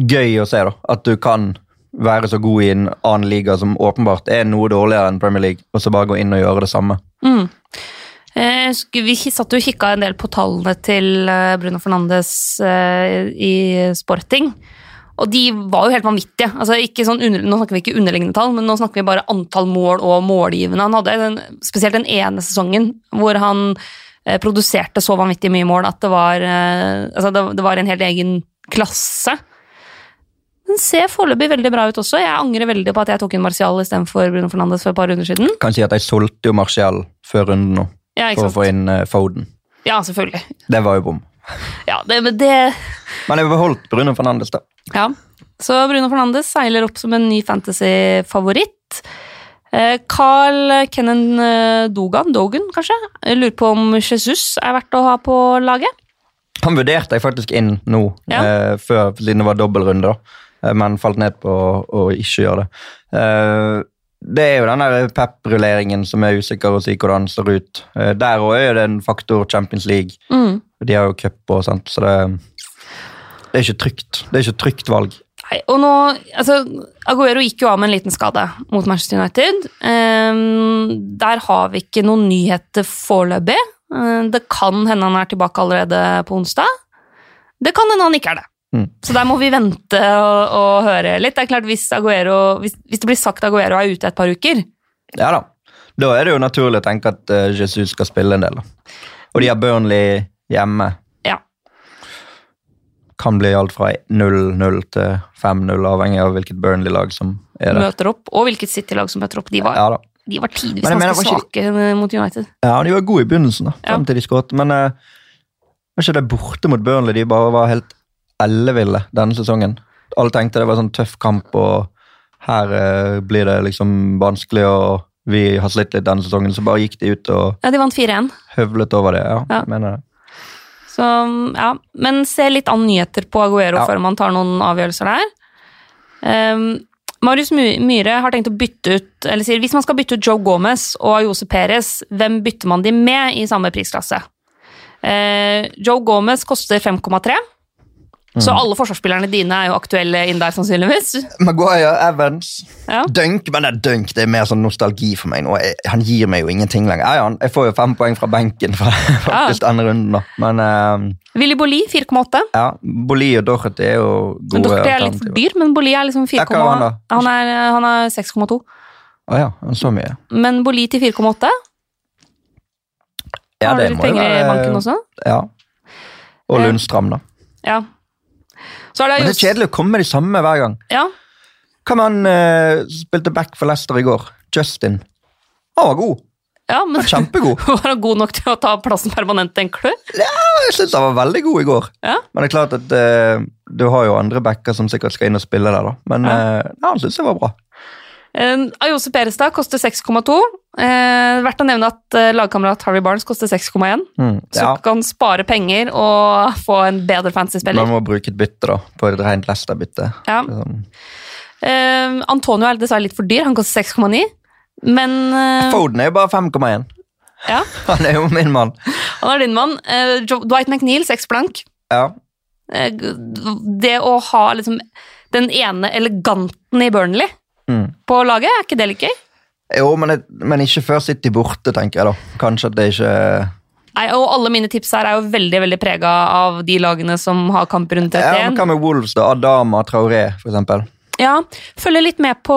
gøy å se da, at du kan være så god i en annen liga som åpenbart er noe dårligere enn Premier League, og så bare gå inn og gjøre det samme. Mm. Eh, vi satt jo og kikka en del på tallene til eh, Bruno Fernandes eh, i sporting. Og de var jo helt vanvittige. Altså, sånn under, nå snakker vi ikke underliggende tall, men nå snakker vi bare antall mål og målgivende. Han hadde den, spesielt den ene sesongen hvor han eh, produserte så vanvittig mye mål at det var, eh, altså, det, det var en helt egen klasse. Den ser foreløpig veldig bra ut også. Jeg angrer veldig på at jeg tok inn Martial istedenfor Bruno Fernandes for et par runder siden. Kan si at jeg solgte jo Martial før runden nå, Ja, for å få inn eh, Foden. Ja, selvfølgelig. Det var jo bom. Ja, det, men det Men jeg beholdt Bruno Fernandes, da. Ja. Så Bruno Fernandes seiler opp som en ny fantasy-favoritt. Eh, Carl Kennan eh, Dogan, Dogan kanskje, Jeg lurer på om Jesus er verdt å ha på laget. Han vurderte jeg faktisk inn nå, Ja. eh, før, siden det var dobbeltrunde. Eh, men falt ned på å, ikke gjøre det. Eh, det er jo den pep-rulleringen som er usikker å si hvordan det ser ut. Eh, der òg er det en faktor Champions League. Mm. De har jo cup og sånt, så det, det er ikke trygt. Det er ikke et trygt valg. Nei, og nå, altså, Aguero gikk jo av med en liten skade mot Manchester United. Um, der har vi ikke noen nyheter foreløpig. Um, det kan hende han er tilbake allerede på onsdag. Det kan hende han ikke er det. Mm. Så der må vi vente og, og høre litt. Det er klart Hvis, Aguero, hvis, hvis det blir sagt Aguero er ute et par uker, Ja da. Da er det jo naturlig å tenke at eh, Jesus skal spille en del. Og de har Burnley hjemme. Kan bli alt fra 0-0 til 5-0, avhengig av hvilket Burnley-lag som er der. møter opp. Og hvilket City-lag som møter opp. De var, Ja de var tidvis ganske svake mot United. Ja, de var gode i begynnelsen, da, frem til de skåret. Men uh, var ikke det borte mot Burnley? De bare var helt elleville denne sesongen. Alle tenkte det var sånn tøff kamp, og her uh, blir det liksom vanskelig, og vi har slitt litt denne sesongen. Så bare gikk de ut og Ja, de vant 4-1. høvlet over det. Ja, Ja. mener det. Så, ja. Men se litt an nyheter på Aguero Ja. før man tar noen avgjørelser der. Um, Marius Myhre har tenkt å bytte ut eller sier hvis man skal bytte ut Joe Gomez og Ayose Perez, hvem bytter man de med i samme prisklasse? Uh, Joe Gomez koster 5,3, så alle forsvarsspillerne dine er jo aktuelle inn der, sannsynligvis. Maguire, Evans Ja. Dunk, men det er dunk, det er mer sånn nostalgi for meg nå. Jeg, han gir meg jo ingenting lenger. Ja, ja, han- jeg får jo fem poeng fra benken fra faktisk denne runden, da. Men uh, Willy Bolli 4,8. ja, Bolli og Dorothy er jo Men gode Dere er litt for dyr, men Bolli er liksom 4,8. Er han? Han er, han er 6,2. Å ja, så mye. Men Bolli til 4,8. Ja, har du det litt penger i banken også? Ja. Og Eh, Lundstram, da. Ja. Så er det Men det er kjedelig å komme med de samme hver gang. Ja, Hva med han uh, spilte back for Leicester i går? Justin. Han var god. Ja, men Kjempegod. Var han god nok til å ta plassen permanent i en Ja, Jeg syns han var veldig god i går. Ja. Men det er klart at uh, du har jo andre backer som sikkert skal inn og spille der, da. Men Ja. uh, han syns jeg var bra. Eh, Ayose Perestad koster 6,2. Eh, verdt å nevne at eh, lagkamerat Harry Barnes koster 6,1. Mm. Så du kan spare penger og få en bedre fantasy-spiller. Man må bruke et bytte, da. På et rent Leicester-bytte. Ja. Sånn. Eh, Antonio er dessverre litt for dyr, han koster 6,9. Men eh, Foden er jo bare 5,1. ja, Han er jo min mann. han er din mann. Eh, Dwight McNeil, 6 blank. Ja. Eh, Det å ha liksom den ene eleganten i Burnley Mm. på laget, er ikke det litt gøy? Jo, men, det, men ikke før City borte, tenker jeg da. Kanskje at det ikke Nei, og alle mine tips her er jo veldig veldig prega av de lagene som har kamp rundt ja, men 31. Hva med Wolves, da? Adama Traoré, eksempel. Ja, følger litt med på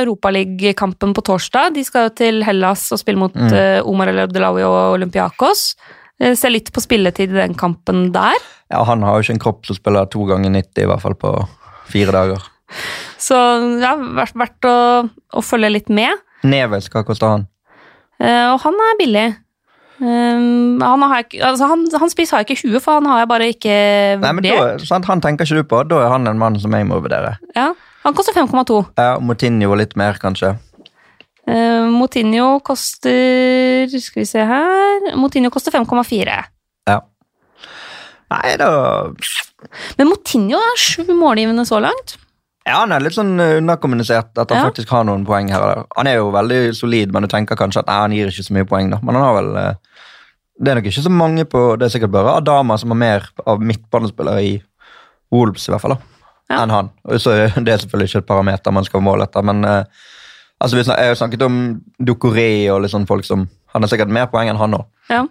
Europaligakampen på torsdag. De skal jo til Hellas og spille mot Mm. eh, Omar El Abdelawi og Olympiakos. Eh, Ser litt på spilletid i den kampen der. Ja, Han har jo ikke en kropp som spiller to ganger 90, i hvert fall på fire dager. Så ja, verdt, verdt å, å følge litt med. Neves, hva koster han? Eh, og han er billig. Um, han, har altså han, han spiser har jeg ikke huet, for han har jeg bare ikke Nei, vurdert. da, Han tenker ikke du på. Da er han en mann som jeg må vurdere. Ja, han koster 5,2. Ja, Motinho litt mer, kanskje. Uh, Motinho koster Skal vi se her Motinho koster 5,4. Ja. Nei, da Men Motinho er sju målgivende så langt. Ja, han er litt sånn eh, underkommunisert at han Ja. faktisk har noen poeng her og der. Han er jo veldig solid, men du tenker kanskje at nei, han gir ikke så mye poeng, da. Men han har vel eh, Det er nok ikke så mange på Det er sikkert bare Adama som har mer av midtbanespillere i Wolves, i hvert fall, da, Ja. enn han. Så er selvfølgelig ikke et parameter man skal måle etter, men eh, altså, jeg har jo snakket om Ducoré og litt sånn folk som Han har sikkert mer poeng enn han òg. Ja.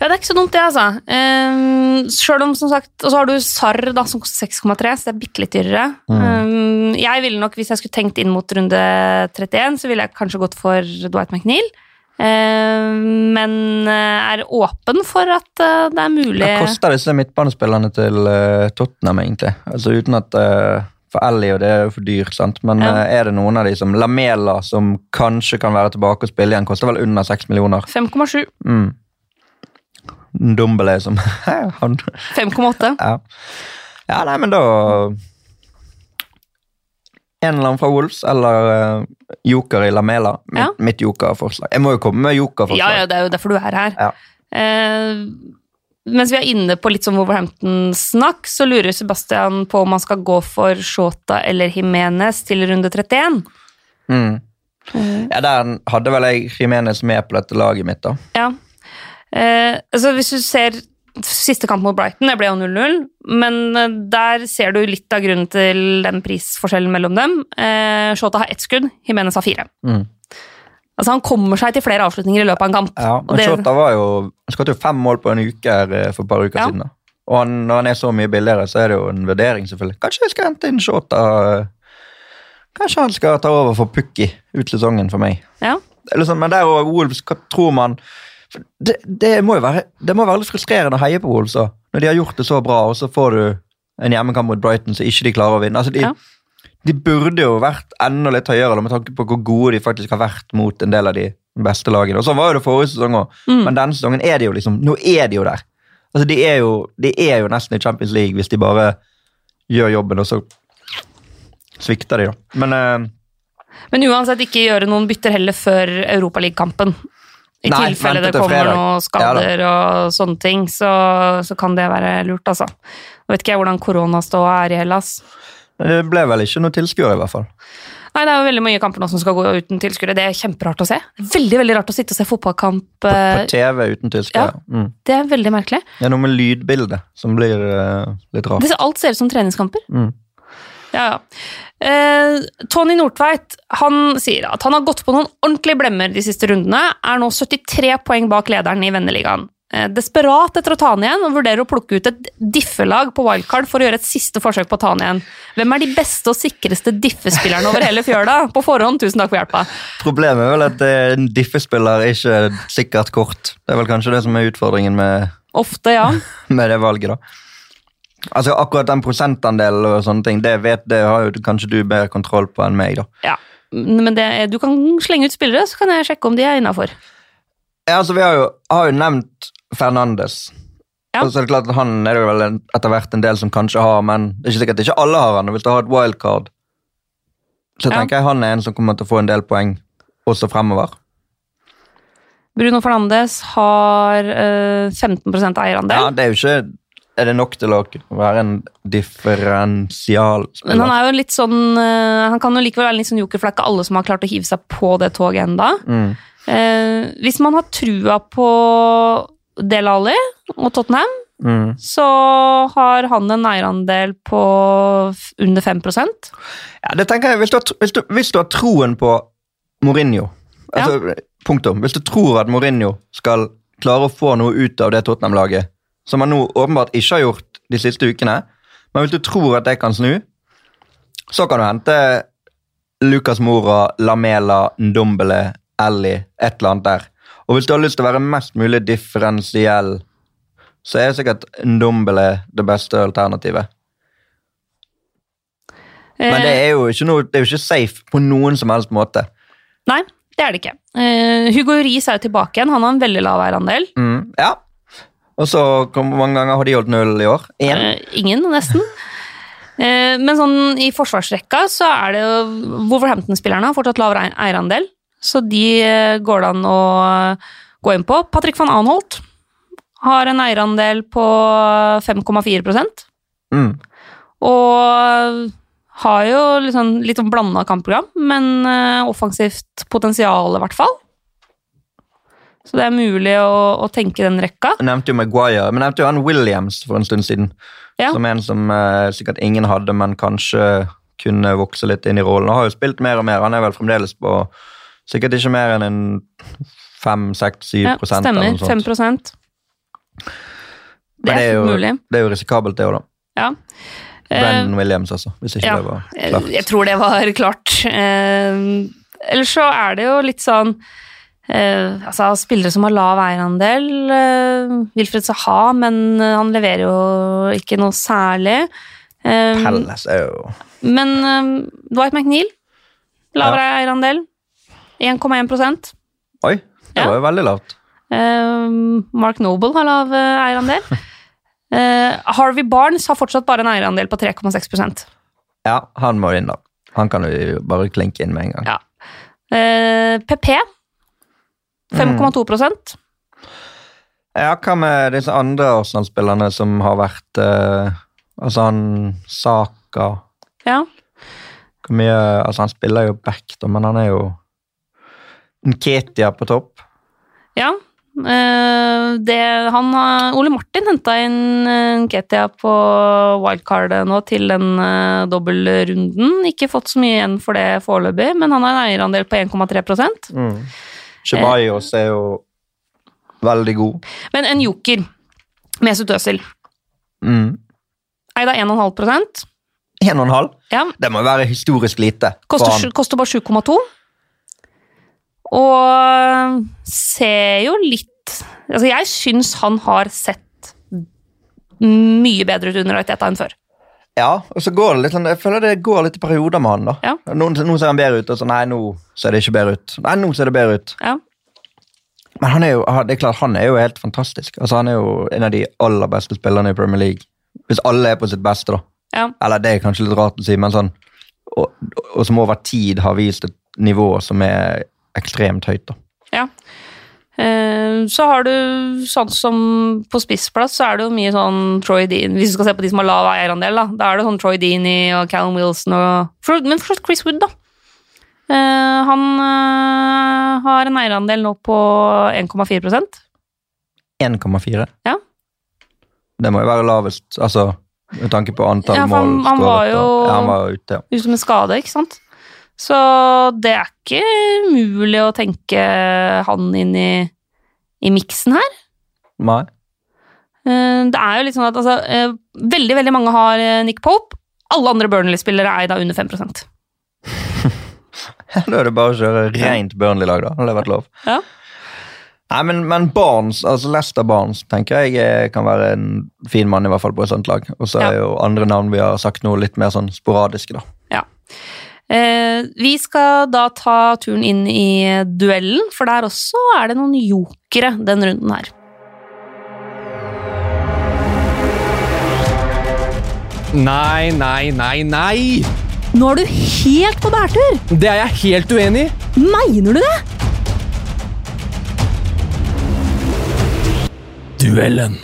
Ja, det er ikke så dumt, det, altså. Um, selv om, som sagt Og så har du SAR, da, som koster 6,3, så det er bitte litt dyrere. Um, jeg ville nok, hvis jeg skulle tenkt inn mot runde 31, så ville jeg kanskje gått for Dwight McNeil. Um, men eh, er åpen for at eh, det er mulig Hva koster disse midtbanespillerne til eh, Tottenham, egentlig? Altså Uten at uh, For Ellie og det er jo for dyr, sant? men Ja. er det noen av de som Lamela, som kanskje kan være tilbake og spille igjen, koster vel under 6 millioner? 5,7. Mm. Dumbele som han 5,8. ja. ja, nei, men da En eller annen fra Wolves eller eh, joker i Lamela. Mitt, Ja. mitt jokerforslag. Jeg må jo komme med jokerforslag. Ja, ja, det er jo derfor du er her. Ja. Eh, mens vi er inne på litt sånn Wolverhampton-snakk, så lurer Sebastian på om han skal gå for Shota eller Jimenez til runde 31. Mm. Ja, Der hadde vel jeg Jimenez med på dette laget mitt, da. Ja. Eh, altså hvis du ser siste kamp mot Brighton, det ble jo 0-0, men eh, der ser du litt av grunnen til den prisforskjellen mellom dem. Eh, Shota har ett skudd, Jimenez har fire. Mm. Altså Han kommer seg til flere avslutninger i løpet av en kamp. Ja, men det- Shota var jo Han skåret jo fem mål på en uke her eh, for et par uker Ja. siden. da. Og han, når han er så mye billigere, så er det jo en vurdering, selvfølgelig. Kanskje jeg skal hente inn Shota eh, Kanskje han skal ta over for Pukki ut sesongen for meg. Ja. Eller sånn, men der og Wolves, hva tror man det, det, må jo være, det må være litt frustrerende å heie på Wolves òg, når de har gjort det så bra, og så får du en hjemmekamp mot Brighton så ikke de klarer å vinne. Altså, de, Ja. de burde jo vært enda litt høyere med tanke på hvor gode de faktisk har vært mot en del av de beste lagene. Og Sånn var jo det forrige sesong òg, Mm. men denne sesongen er de jo liksom Nå er de jo der. Altså, de er jo, de er jo nesten i Champions League hvis de bare gjør jobben, og så svikter de, da. Men eh, Men uansett ikke gjøre noen bytter heller før Europaligakampen. I Nei, tilfelle det kommer noen skader og sånne ting, så, så kan det være lurt, altså. Jeg vet ikke jeg hvordan koronaståa er i Hellas. det ble vel ikke noe tilskuere, i hvert fall. Nei, det er jo veldig mange kamper nå som skal gå uten tilskuere. Det er kjemperart å se. Veldig, veldig rart å sitte og se fotballkamp. På på TV uten tilskuere. Mm. Det er veldig merkelig. Det er noe med lydbildet som blir uh, litt rart. Det, alt ser ut som treningskamper. Mm. Ja, ja. Eh, Tony Nordtveit han sier at han har gått på noen ordentlige blemmer de siste rundene, er nå 73 poeng bak lederen i venneligaen. Eh, desperat etter å ta han igjen og vurderer å plukke ut et diffelag på wildcard for å gjøre et siste forsøk på å ta han igjen. Hvem er de beste og sikreste diffespillerne over hele fjøla? På forhånd, tusen takk for hjelpa. Problemet er vel at eh, en diffespiller er ikke sikkert kort. Det er vel kanskje det som er utfordringen med, Ofte, ja. med det valget, da. Altså Akkurat den prosentandelen og sånne ting, det, vet, det har jo kanskje du bedre kontroll på enn meg, da. ja. Men det, du kan slenge ut spillere, så kan jeg sjekke om de er innafor. Ja, altså, vi har jo, har jo nevnt Fernandes. Ja. Og så er det klart at Han er det vel etter hvert en del som kanskje har, men det er ikke sikkert at ikke alle har han. Hvis du har et wildcard, så Ja. tenker jeg han er en som kommer til å få en del poeng også fremover. Bruno Fernandes har øh, 15% eierandel. Ja, det er jo ikke Er det nok til å være en differensialspiller? Men han er jo litt sånn eh, Han kan jo likevel være litt sånn joker, for det er ikke alle som har klart å hive seg på det toget enda. mm. Eh, hvis man har trua på Del Alli og Tottenham, Mm. så har han en eierandel på under 5% Ja, det tenker jeg, hvis du, har, hvis, du, hvis du har troen på Mourinho altså, Punktum. Hvis du tror at Mourinho skal klare å få noe ut av det Tottenham-laget, som han nå åpenbart ikke har gjort de siste ukene, men hvis du tror at det kan snu, så kan du hente Lucas Mora, Lamela, Ndombele, Ellie, et eller annet der. Og hvis du har lyst til å være mest mulig differensiell, så er sikkert Ndombele det beste alternativet. Men det er jo ikke, noe, det er jo ikke safe på noen som helst måte. Nei, det er det ikke. Uh, Hugo Ries er jo tilbake igjen. Han har en veldig lav eierandel. Mm, ja. Og så hvor mange ganger har de holdt null i år? Én? Eh, ingen, nesten. Eh, men sånn i forsvarsrekka så er det jo Wolverhampton-spillerne har fortsatt lav eierandel, så de eh, går det an å gå inn på. Patrick van Anholt har en eierandel på 5,4 Mm. og har jo litt sånn, litt sånn blanda kampprogram, men offensivt potensial i hvert fall. Så det er mulig å, å tenke den rekka. Jeg nevnte jo Maguire, men jeg nevnte jo han Williams for en stund siden. Ja. Som en som eh, sikkert ingen hadde, men kanskje kunne vokse litt inn i rollen. Og har jo spilt mer og mer. Han er vel fremdeles på sikkert ikke mer enn en 5-6-7 Ja, stemmer. eller noe sånt. 5 Det er, jo, mulig. Det er jo risikabelt, det òg, da. Ja. Ben Williams, altså. Hvis ikke ja, det var klart. jeg tror det var klart. Eh, ellers så er det jo litt sånn eh, altså Spillere som har lav eierandel. Eh, Wilfred Saha, men eh, han leverer jo ikke noe særlig. Eh, Palace, oh. men eh, Dwight McNeil, lavere eierandel. 1,1% Oi, det Ja. var jo veldig lavt. Eh, Mark Noble har lav eh, eierandel. Harvey Barnes har fortsatt bare en eierandel på 3,6% Ja, han må inn, da. Han kan vi bare klinke inn med en gang. Ja. PP 5,2% Ja, hva med disse andre Arsenal-spillerne som har vært eh, Altså han Saka Ja. Hvor mye Altså, han spiller jo back, da, men han er jo Nketia på topp. ja. Eh, det, han, Ole Martin henta inn uh, Ketia på wildcardet nå til den uh, dobbeltrunden. Ikke fått så mye igjen for det foreløpig, men han har en eierandel på 1,3 Mm. Ceballos er jo veldig god. Men en joker, Mesut Özil, Mm. eid av 1,5 En og en halv? ja, Det må være historisk lite. Koster, koster bare 7,2. Og ser jo litt Altså, jeg syns han har sett mye bedre ut under Arteta enn før. Ja, og så går det litt sånn, Jeg føler det går litt i perioder med han. da. Ja. Noen, nå ser han bedre ut, og så nei, nå ser det ikke bedre ut. Nei, nå ser det bedre ut. Ja. Men han er jo det er klart, han er jo helt fantastisk. Altså, Han er jo en av de aller beste spillerne i Premier League. Hvis alle er på sitt beste, da. Ja. Eller det er kanskje litt rart å si, men sånn Og, og som over tid har vist et nivå som er ekstremt høyt, da. ja. Eh, Så har du sånn som på spissplass, så er det jo mye sånn Troy Dean Hvis du skal se på de som har lav eierandel, da. Da er det sånn Troy Deany og Callum Wilson og Men fortsatt Chris Wood, da. Eh, han eh, har en eierandel nå på 1,4% 1,4. Ja. Det må jo være lavest, altså med tanke på antall Ja, han- mål han var jo- ja, Han var ute, ja. ut med skade, ikke sant? Så det er ikke mulig å tenke han inn i, i miksen her. Nei. Eh, Det er jo litt sånn at altså, eh, veldig, veldig mange har eh, Nick Pope. Alle andre Burnley-spillere er av under 5% Da er det bare å kjøre rent Burnley-lag, da. Hadde det vært lov. Ja. Nei, men, men Barnes, altså Lester Barnes tenker jeg kan være en fin mann i hvert fall på et sånt lag. Og så Ja. er jo andre navn vi har sagt nå litt mer sånn sporadiske, da. Ja. Eh, vi skal da ta turen inn i duellen, for der også er det noen jokere den runden her. Nei, nei, nei, nei! Nå er du helt på bærtur! Det er jeg helt uenig i. Mener du det? Duellen.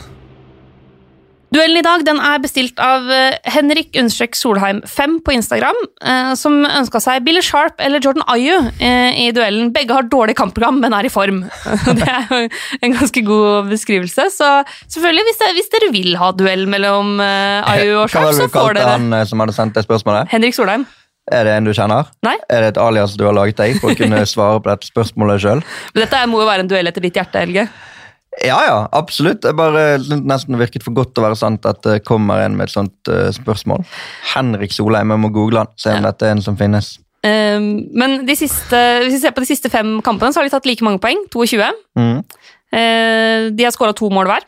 Duellen i dag den er bestilt av eh, Henrik Understrek Solheim 5 på Instagram, eh, som ønska seg Billy Sharp eller Jordan Ayu eh, i duellen. Begge har dårlig kampprogram, men er i form. det er jo en ganske god beskrivelse. Så selvfølgelig, hvis, det, hvis dere vil ha duell mellom Ayu og Hva Sharp, var det så du får kalte dere han som hadde sendt det spørsmålet? Henrik Solheim. Er det en du kjenner? Nei. Er det et alias du har laget deg for å kunne svare på dette spørsmålet sjøl? Dette må jo være en duell etter ditt hjerte, Helge. Ja, ja, absolutt. Det bare nesten virket for godt til å være sant at det kommer en med et sånt uh, spørsmål. Henrik Solheim, jeg må google han, se om Ja. dette er en som finnes. Um, men de siste, hvis vi ser på de siste fem kampene, så har de tatt like mange poeng. 22. Mm. Uh, de har skåra to mål hver.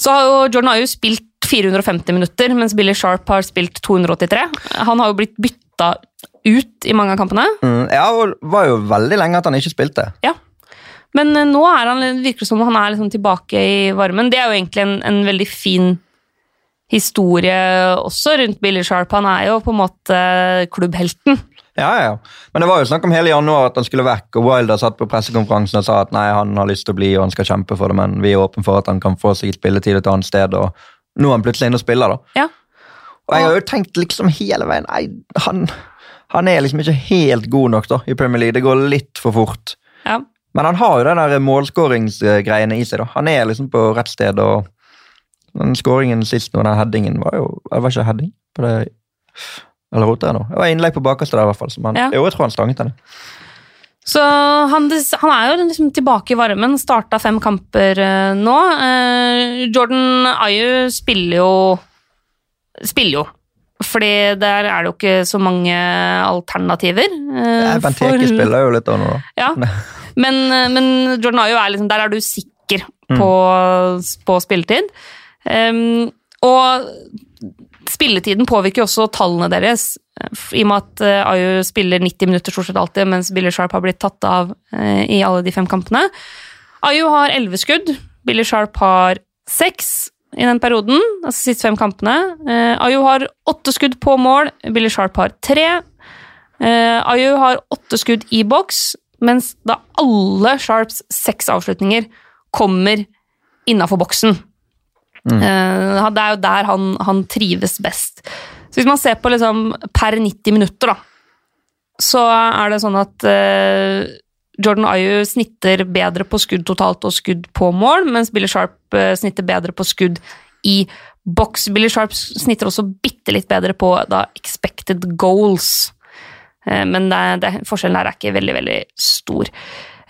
Så har jo Jordan Ayu spilt 450 minutter, mens Billy Sharp har spilt 283. Han har jo blitt bytta ut i mange av kampene. Mm. Ja, og var jo veldig lenge at han ikke spilte. Ja. Men eh, nå han, virker det som han er liksom tilbake i varmen. Det er jo egentlig en, en veldig fin historie også rundt Billy Sharp. Han er jo på en måte klubbhelten. Ja, ja. Men det var jo snakk om hele januar at han skulle vekk, og Wilder satt på pressekonferansen og sa at nei, han har lyst til å bli og han skal kjempe for det, men vi er åpne for at han kan få seg spilletid et annet sted. og Nå er han plutselig inne og spiller, da. Ja. Og jeg har jo tenkt liksom hele veien Nei, han, han er liksom ikke helt god nok da i Premier League. Det går litt for fort. Ja. Men han har jo den der målskåringsgreiene i seg. da. Han er liksom på rett sted. og Den skåringen sist nå, den headingen, var jo Det var ikke heading? På det, eller roter jeg nå? Det var innlegg på bakerste der, i hvert fall. Som han, Ja. Jo, jeg tror han stanget den. Så han, han er jo liksom tilbake i varmen. Starta fem kamper eh, nå. Eh, Jordan Ayu spiller jo Spiller jo. Fordi der er det jo ikke så mange alternativer. eh, Benteke for- spiller jo litt av noe, da. Ja. Men, eh, men Jordan Ayo er liksom Der er du sikker Mm. på, på spilletid. Um, og spilletiden påvirker også tallene deres, i og med at Ayo spiller 90 minutter stort sett alltid, mens Billy Sharp har blitt tatt av eh, i alle de fem kampene. Ayo har 11 skudd, Billy Sharp har 6 i den perioden, altså siste fem kampene. Eh, Ayu har åtte skudd på mål, Billy Sharp har tre. Eh, Ayu har åtte skudd i boks, mens da alle Sharps seks avslutninger kommer innafor boksen. Eh, det er jo der han, han trives best. Så hvis man ser på liksom per 90 minutter, da, så er det sånn at eh, Jordan Ayu snitter bedre på skudd totalt og skudd på mål, mens Billy Sharp eh, snitter bedre på skudd i boks. Billy Sharp snitter også bitte litt bedre på da, expected goals. Eh, men det, det, forskjellen her er ikke veldig, veldig stor.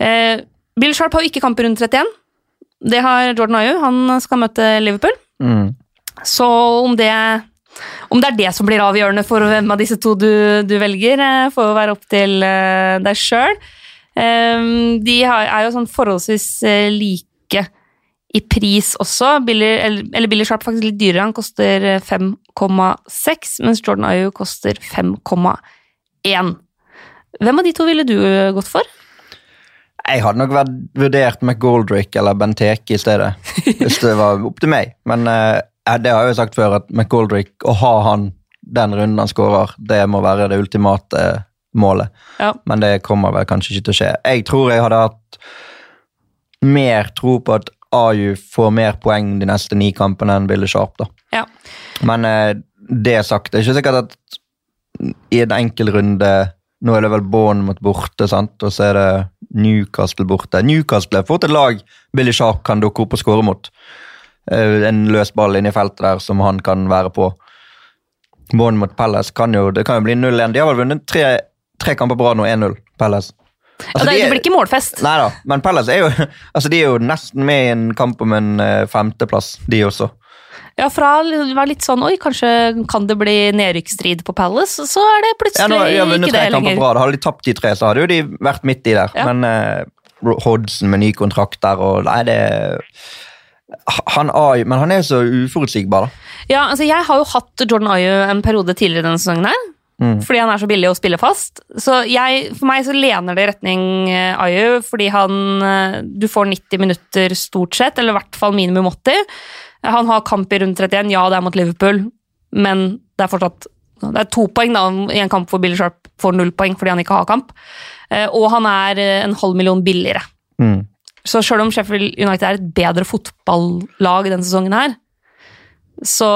Eh, Bill Sharp har jo ikke i rundt 31. Det har Jordan Ayu. Han skal møte Liverpool. Mm. Så om det, om det er det som blir avgjørende for hvem av disse to du, du velger, eh, får være opp til deg sjøl. De har, er jo sånn forholdsvis eh, like i pris også. Billy, eller, Billy Sharp faktisk litt dyrere. Han koster eh, 5,6, mens Jordan Ayu koster 5,1. Hvem av de to ville du eh, gått for? Jeg hadde nok vært vurdert McGoldrick eller Benteke i stedet, hvis det var opp til meg. Men eh, det har jeg jo sagt før, at McGoldrick, å ha han den runden han skårer, det må være det ultimate målet. Ja. Men det kommer vel kanskje ikke til å skje. Jeg tror jeg hadde hatt mer tro på at Aju får mer poeng de neste ni kampene enn Billy Sharp. da. Ja. Men eh, det sagt, det er ikke sikkert at i en enkel runde Nå er det vel Bournemouth borte, sant? og så er det Newcastle borte. Newcastle er fort et lag Billy Sharp kan dukke opp og skåre mot. Eh, En løs ball inne i feltet der som han kan være på. Bournemouth Palace kan jo, det kan jo bli 0-1. De har vel vunnet tre, tre kamper på rad nå, 1-0. Palace. Ja, Altså, det, de er- det blir ikke målfest. Nei da, men Palace er jo, altså de er jo nesten med i en kamp om en eh, femteplass, de også. Ja, fra å være litt sånn Oi, kanskje kan det bli nedrykksstrid på Palace? Så er det plutselig Ja, nå, vunnet ikke det lenger. rad. Hadde de tapt de tre, så hadde jo de vært midt i der. Ja. Men eh, Hodson med ny kontrakt der og Nei, det han er, Men han er jo så uforutsigbar, da. Ja, altså Jeg har jo hatt Jordan Ayu en periode tidligere denne sesongen. her. Mm. fordi han er så billig å spille fast. Så jeg, for meg så lener det i retning eh, Ayu, fordi han eh, Du får 90 minutter stort sett, eller i hvert fall minimum 80. Han har kamp i runde 31, ja det er mot Liverpool, men det er fortsatt det er to poeng da, i en kamp hvor Billy Sharp får null poeng fordi han ikke har kamp. Eh, Og han er en halv million billigere. Mm. Så selv om Sheffield United er et bedre fotballag denne sesongen her, så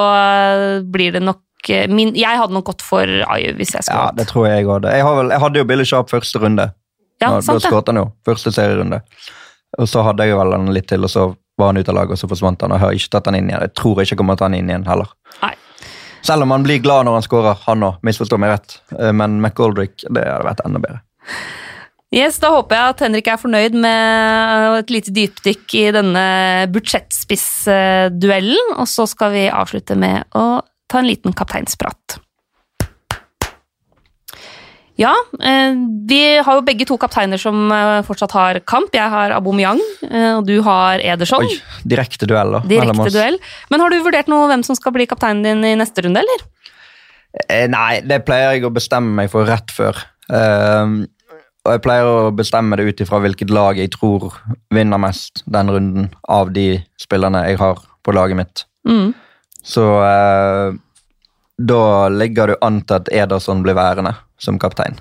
blir det nok eh, min, Jeg hadde nok gått for Ayu hvis jeg skulle Ja, det tror jeg òg. Jeg, hadde. jeg hadde jo Billy Sharp første runde. Ja, da, da sant det. skåret han jo. Første serierunde. Og så hadde jeg vel han litt til, og så var han ute av laget, og så forsvant han. Og jeg har ikke tatt han inn igjen. Jeg tror ikke jeg kommer til å ta han inn igjen heller. Nei. Selv om han blir glad når han skårer, han òg. Misforstå meg rett. Eh, Men McGoldrick, det hadde vært enda bedre. Yes, Da håper jeg at Henrik er fornøyd med et lite dypdykk i denne budsjettspissduellen. Og så skal vi avslutte med å ta en liten kapteinsprat. Ja, eh, vi har jo begge to kapteiner som eh, fortsatt har kamp. Jeg har Aubameyang, eh, og du har Ederson. Oi, direkte duell, da. Direkte duell. Men har du vurdert noe hvem som skal bli kapteinen din i neste runde, eller? Nei, det pleier jeg å bestemme meg for rett før. Ehm, og jeg pleier å bestemme det ut ifra hvilket lag jeg tror vinner mest den runden av de spillerne jeg har på laget mitt. Mm. Så eh, da ligger du an til at Ederson blir værende som kaptein.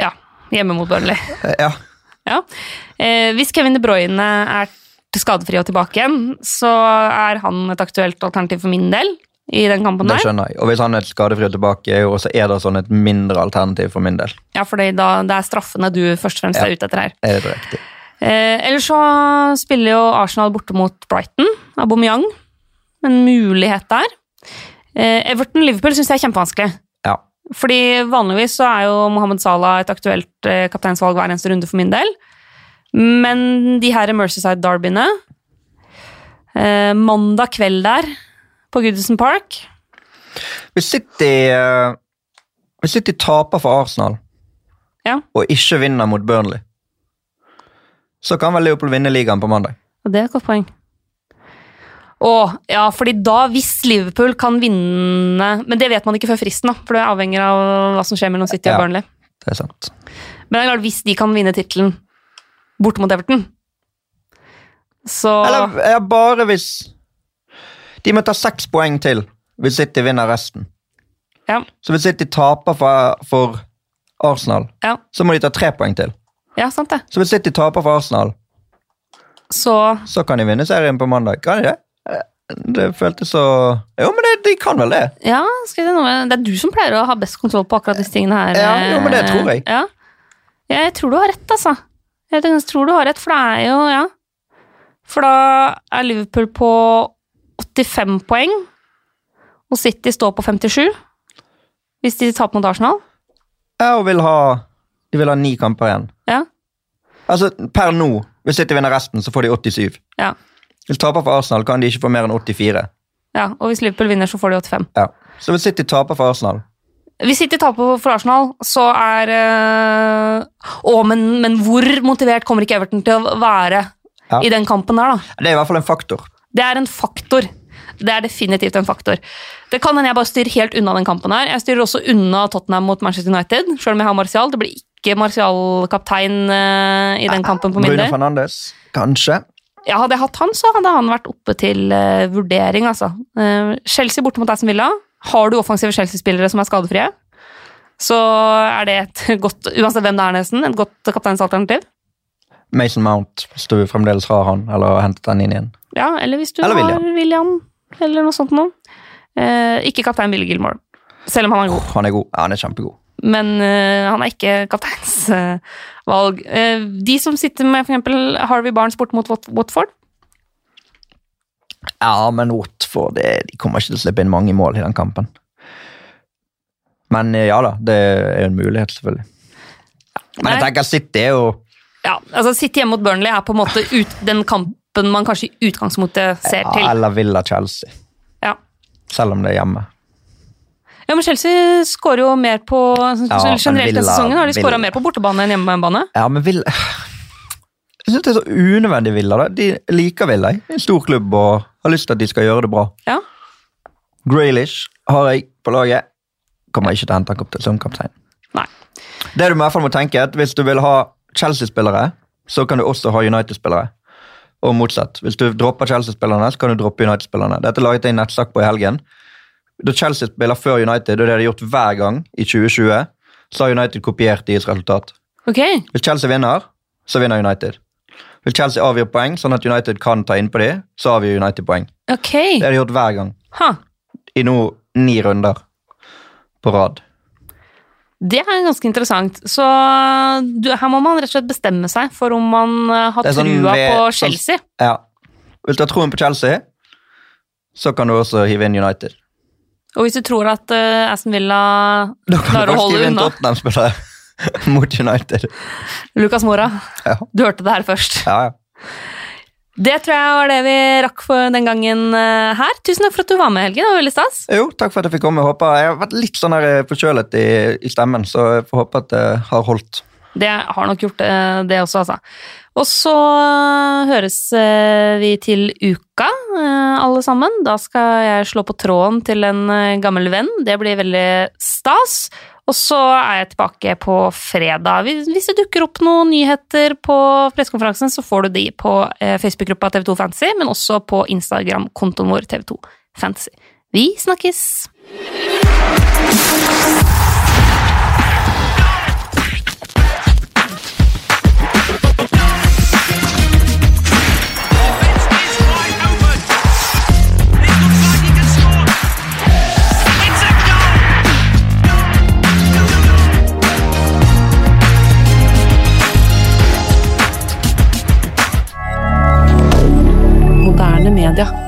Ja, hjemme mot Burnley. Eh, ja, Ja. Eh, hvis Kevin De Bruyne er skadefri og tilbake igjen, så er han et aktuelt alternativ for min del i den kampen det skjønner jeg. Og hvis han er skadefri og tilbake, er jo også Ederson et mindre alternativ for min del. Ja, for det er straffene du først og fremst Ja. er ute etter her. Er det riktig? Eh, ellers så spiller jo Arsenal borte mot Brighton, Aubameyang. En mulighet der. Eh, Everton-Liverpool syns jeg er kjempevanskelig. Ja. Fordi vanligvis så er jo Mohammed Salah et aktuelt eh, kapteinsvalg hver eneste runde for min del. Men de her Mercyside-derbyene eh, Mandag kveld der på Goodison Park Hvis City, hvis City taper for Arsenal Ja. og ikke vinner mot Burnley, så kan vel Liverpool vinne ligaen på mandag. Og det er et godt poeng. Å, ja, fordi da, hvis Liverpool kan vinne Men det vet man ikke før fristen, da, for det avhenger av hva som skjer mellom City og Ja. Burnley. Det er sant. Men det er klart, hvis de kan vinne tittelen borte mot Everton, så Eller ja, bare hvis De må ta seks poeng til hvis City vinner resten. Ja. Så hvis City taper for, for Arsenal, Ja, så må de ta tre poeng til. ja sant det. Så hvis City taper for Arsenal, Så så kan de vinne serien på mandag. Kan de det? Det føltes så Jo, men det, de kan vel det. ja, skal vi se noe Det er du som pleier å ha best kontroll på akkurat disse tingene her. Ja, jo, men det tror jeg. Ja. Ja, jeg tror du har rett, altså. Jeg tror du har rett, for det er jo Ja. For da er Liverpool på 85 poeng, og City står på 57. Hvis de taper mot Arsenal. Ja, og vil ha De vil ha ni kamper igjen. Ja. Altså, per nå, hvis City vinner resten, så får de 87. Ja. Hvis taper for Arsenal, kan de ikke få mer enn 84. ja. Og hvis Liverpool vinner, så får de 85. Ja. Så hvis City taper for Arsenal Hvis City taper for Arsenal, så er øh, Å, men, men hvor motivert kommer ikke Everton til å være Ja. i den kampen der, da? Det er i hvert fall en faktor. Det er en faktor. Det er definitivt en faktor. Det kan hende jeg bare styrer helt unna den kampen her. Jeg styrer også unna Tottenham mot Manchester United, selv om jeg har Martial. Det blir ikke Martial-kaptein øh, i den kampen på min Bruno. Fernandes, kanskje. Ja, hadde jeg hatt han, så hadde han vært oppe til uh, vurdering, altså. Uh, Chelsea borte mot Aston Villa. Har du offensive Chelsea-spillere som er skadefrie, så er det et godt, uansett hvem det er nesten, et godt kapteinsalternativ. Mason Mount, hvis du fremdeles har han, eller har hentet han inn igjen. Ja, eller hvis du Eller har William, eller noe sånt noe. Uh, ikke kaptein Billy Gilmore, selv om han er god. Han er god. Ja, han er kjempegod. Men uh, han er ikke kapteinsvalg. Eh, de som sitter med eksempel Harvey Barnes bort mot Wat- Watford Ja, men Watford det, de kommer ikke til å slippe inn mange mål i den kampen. Men eh, ja da, det er jo en mulighet, selvfølgelig. Men jeg tenker City er jo Ja, altså Sitte hjemme mot Burnley er på en måte ut, den kampen man kanskje i utgangspunktet ser ja, til. Eller Villa Chelsea, Ja. selv om det er hjemme. Ja, men Chelsea skårer jo mer på ja, Generelt denne sesongen har de skåra mer på bortebane enn hjemmebane. Ja, men vil... Jeg syns det er så unødvendig Villa. da. De liker Villa. En stor klubb og har lyst til at de skal gjøre det bra. Ja. Graylish har jeg på laget. kommer ikke til å hente han opp som kaptein. Nei. Det du i hvert fall må tenke at Hvis du vil ha Chelsea-spillere, så kan du også ha United-spillere. Og motsatt. Hvis du dropper Chelsea-spillerne, så kan du droppe United-spillerne. Dette laget jeg en nettsak på i helgen. Da Chelsea spiller før United, og det har de gjort hver gang i 2020, så har United kopiert deres resultat. Okay. Hvis Chelsea vinner, så vinner United. Hvis Chelsea avgjør poeng, sånn at United kan ta inn på de, så avgjør United poeng. Okay. Det har de gjort hver gang. Ha. I nå ni runder på rad. Det er ganske interessant. Så du, her må man rett og slett bestemme seg for om man eh, har sånn trua ved- på sånn- Chelsea. Ja. Hvis du har troen på Chelsea, så kan du også hive inn United. Og hvis du tror at uh, Aston Villa klarer å holde unna mot United. Lucas Mora, Ja. du hørte det her først. Ja, ja. Det tror jeg var det vi rakk for den gangen eh, her. Tusen takk for at du var med, Helge. Det var veldig stas. Jo, takk for at jeg fikk komme. Jeg, håper, jeg har vært litt sånn forkjølet i, i stemmen, så jeg får håpe at det har holdt. Det har nok gjort det, det også, altså. Og så høres eh, vi til uka, eh, alle sammen. Da skal jeg slå på tråden til en eh, gammel venn. Det blir veldig stas. Og så er jeg tilbake på fredag. Hvis det dukker opp noen nyheter på pressekonferansen, så får du de på eh, Facebook-gruppa TV2 Fantasy, men også på Instagram-kontoen vår TV2 Fantasy. Vi snakkes! commentaire.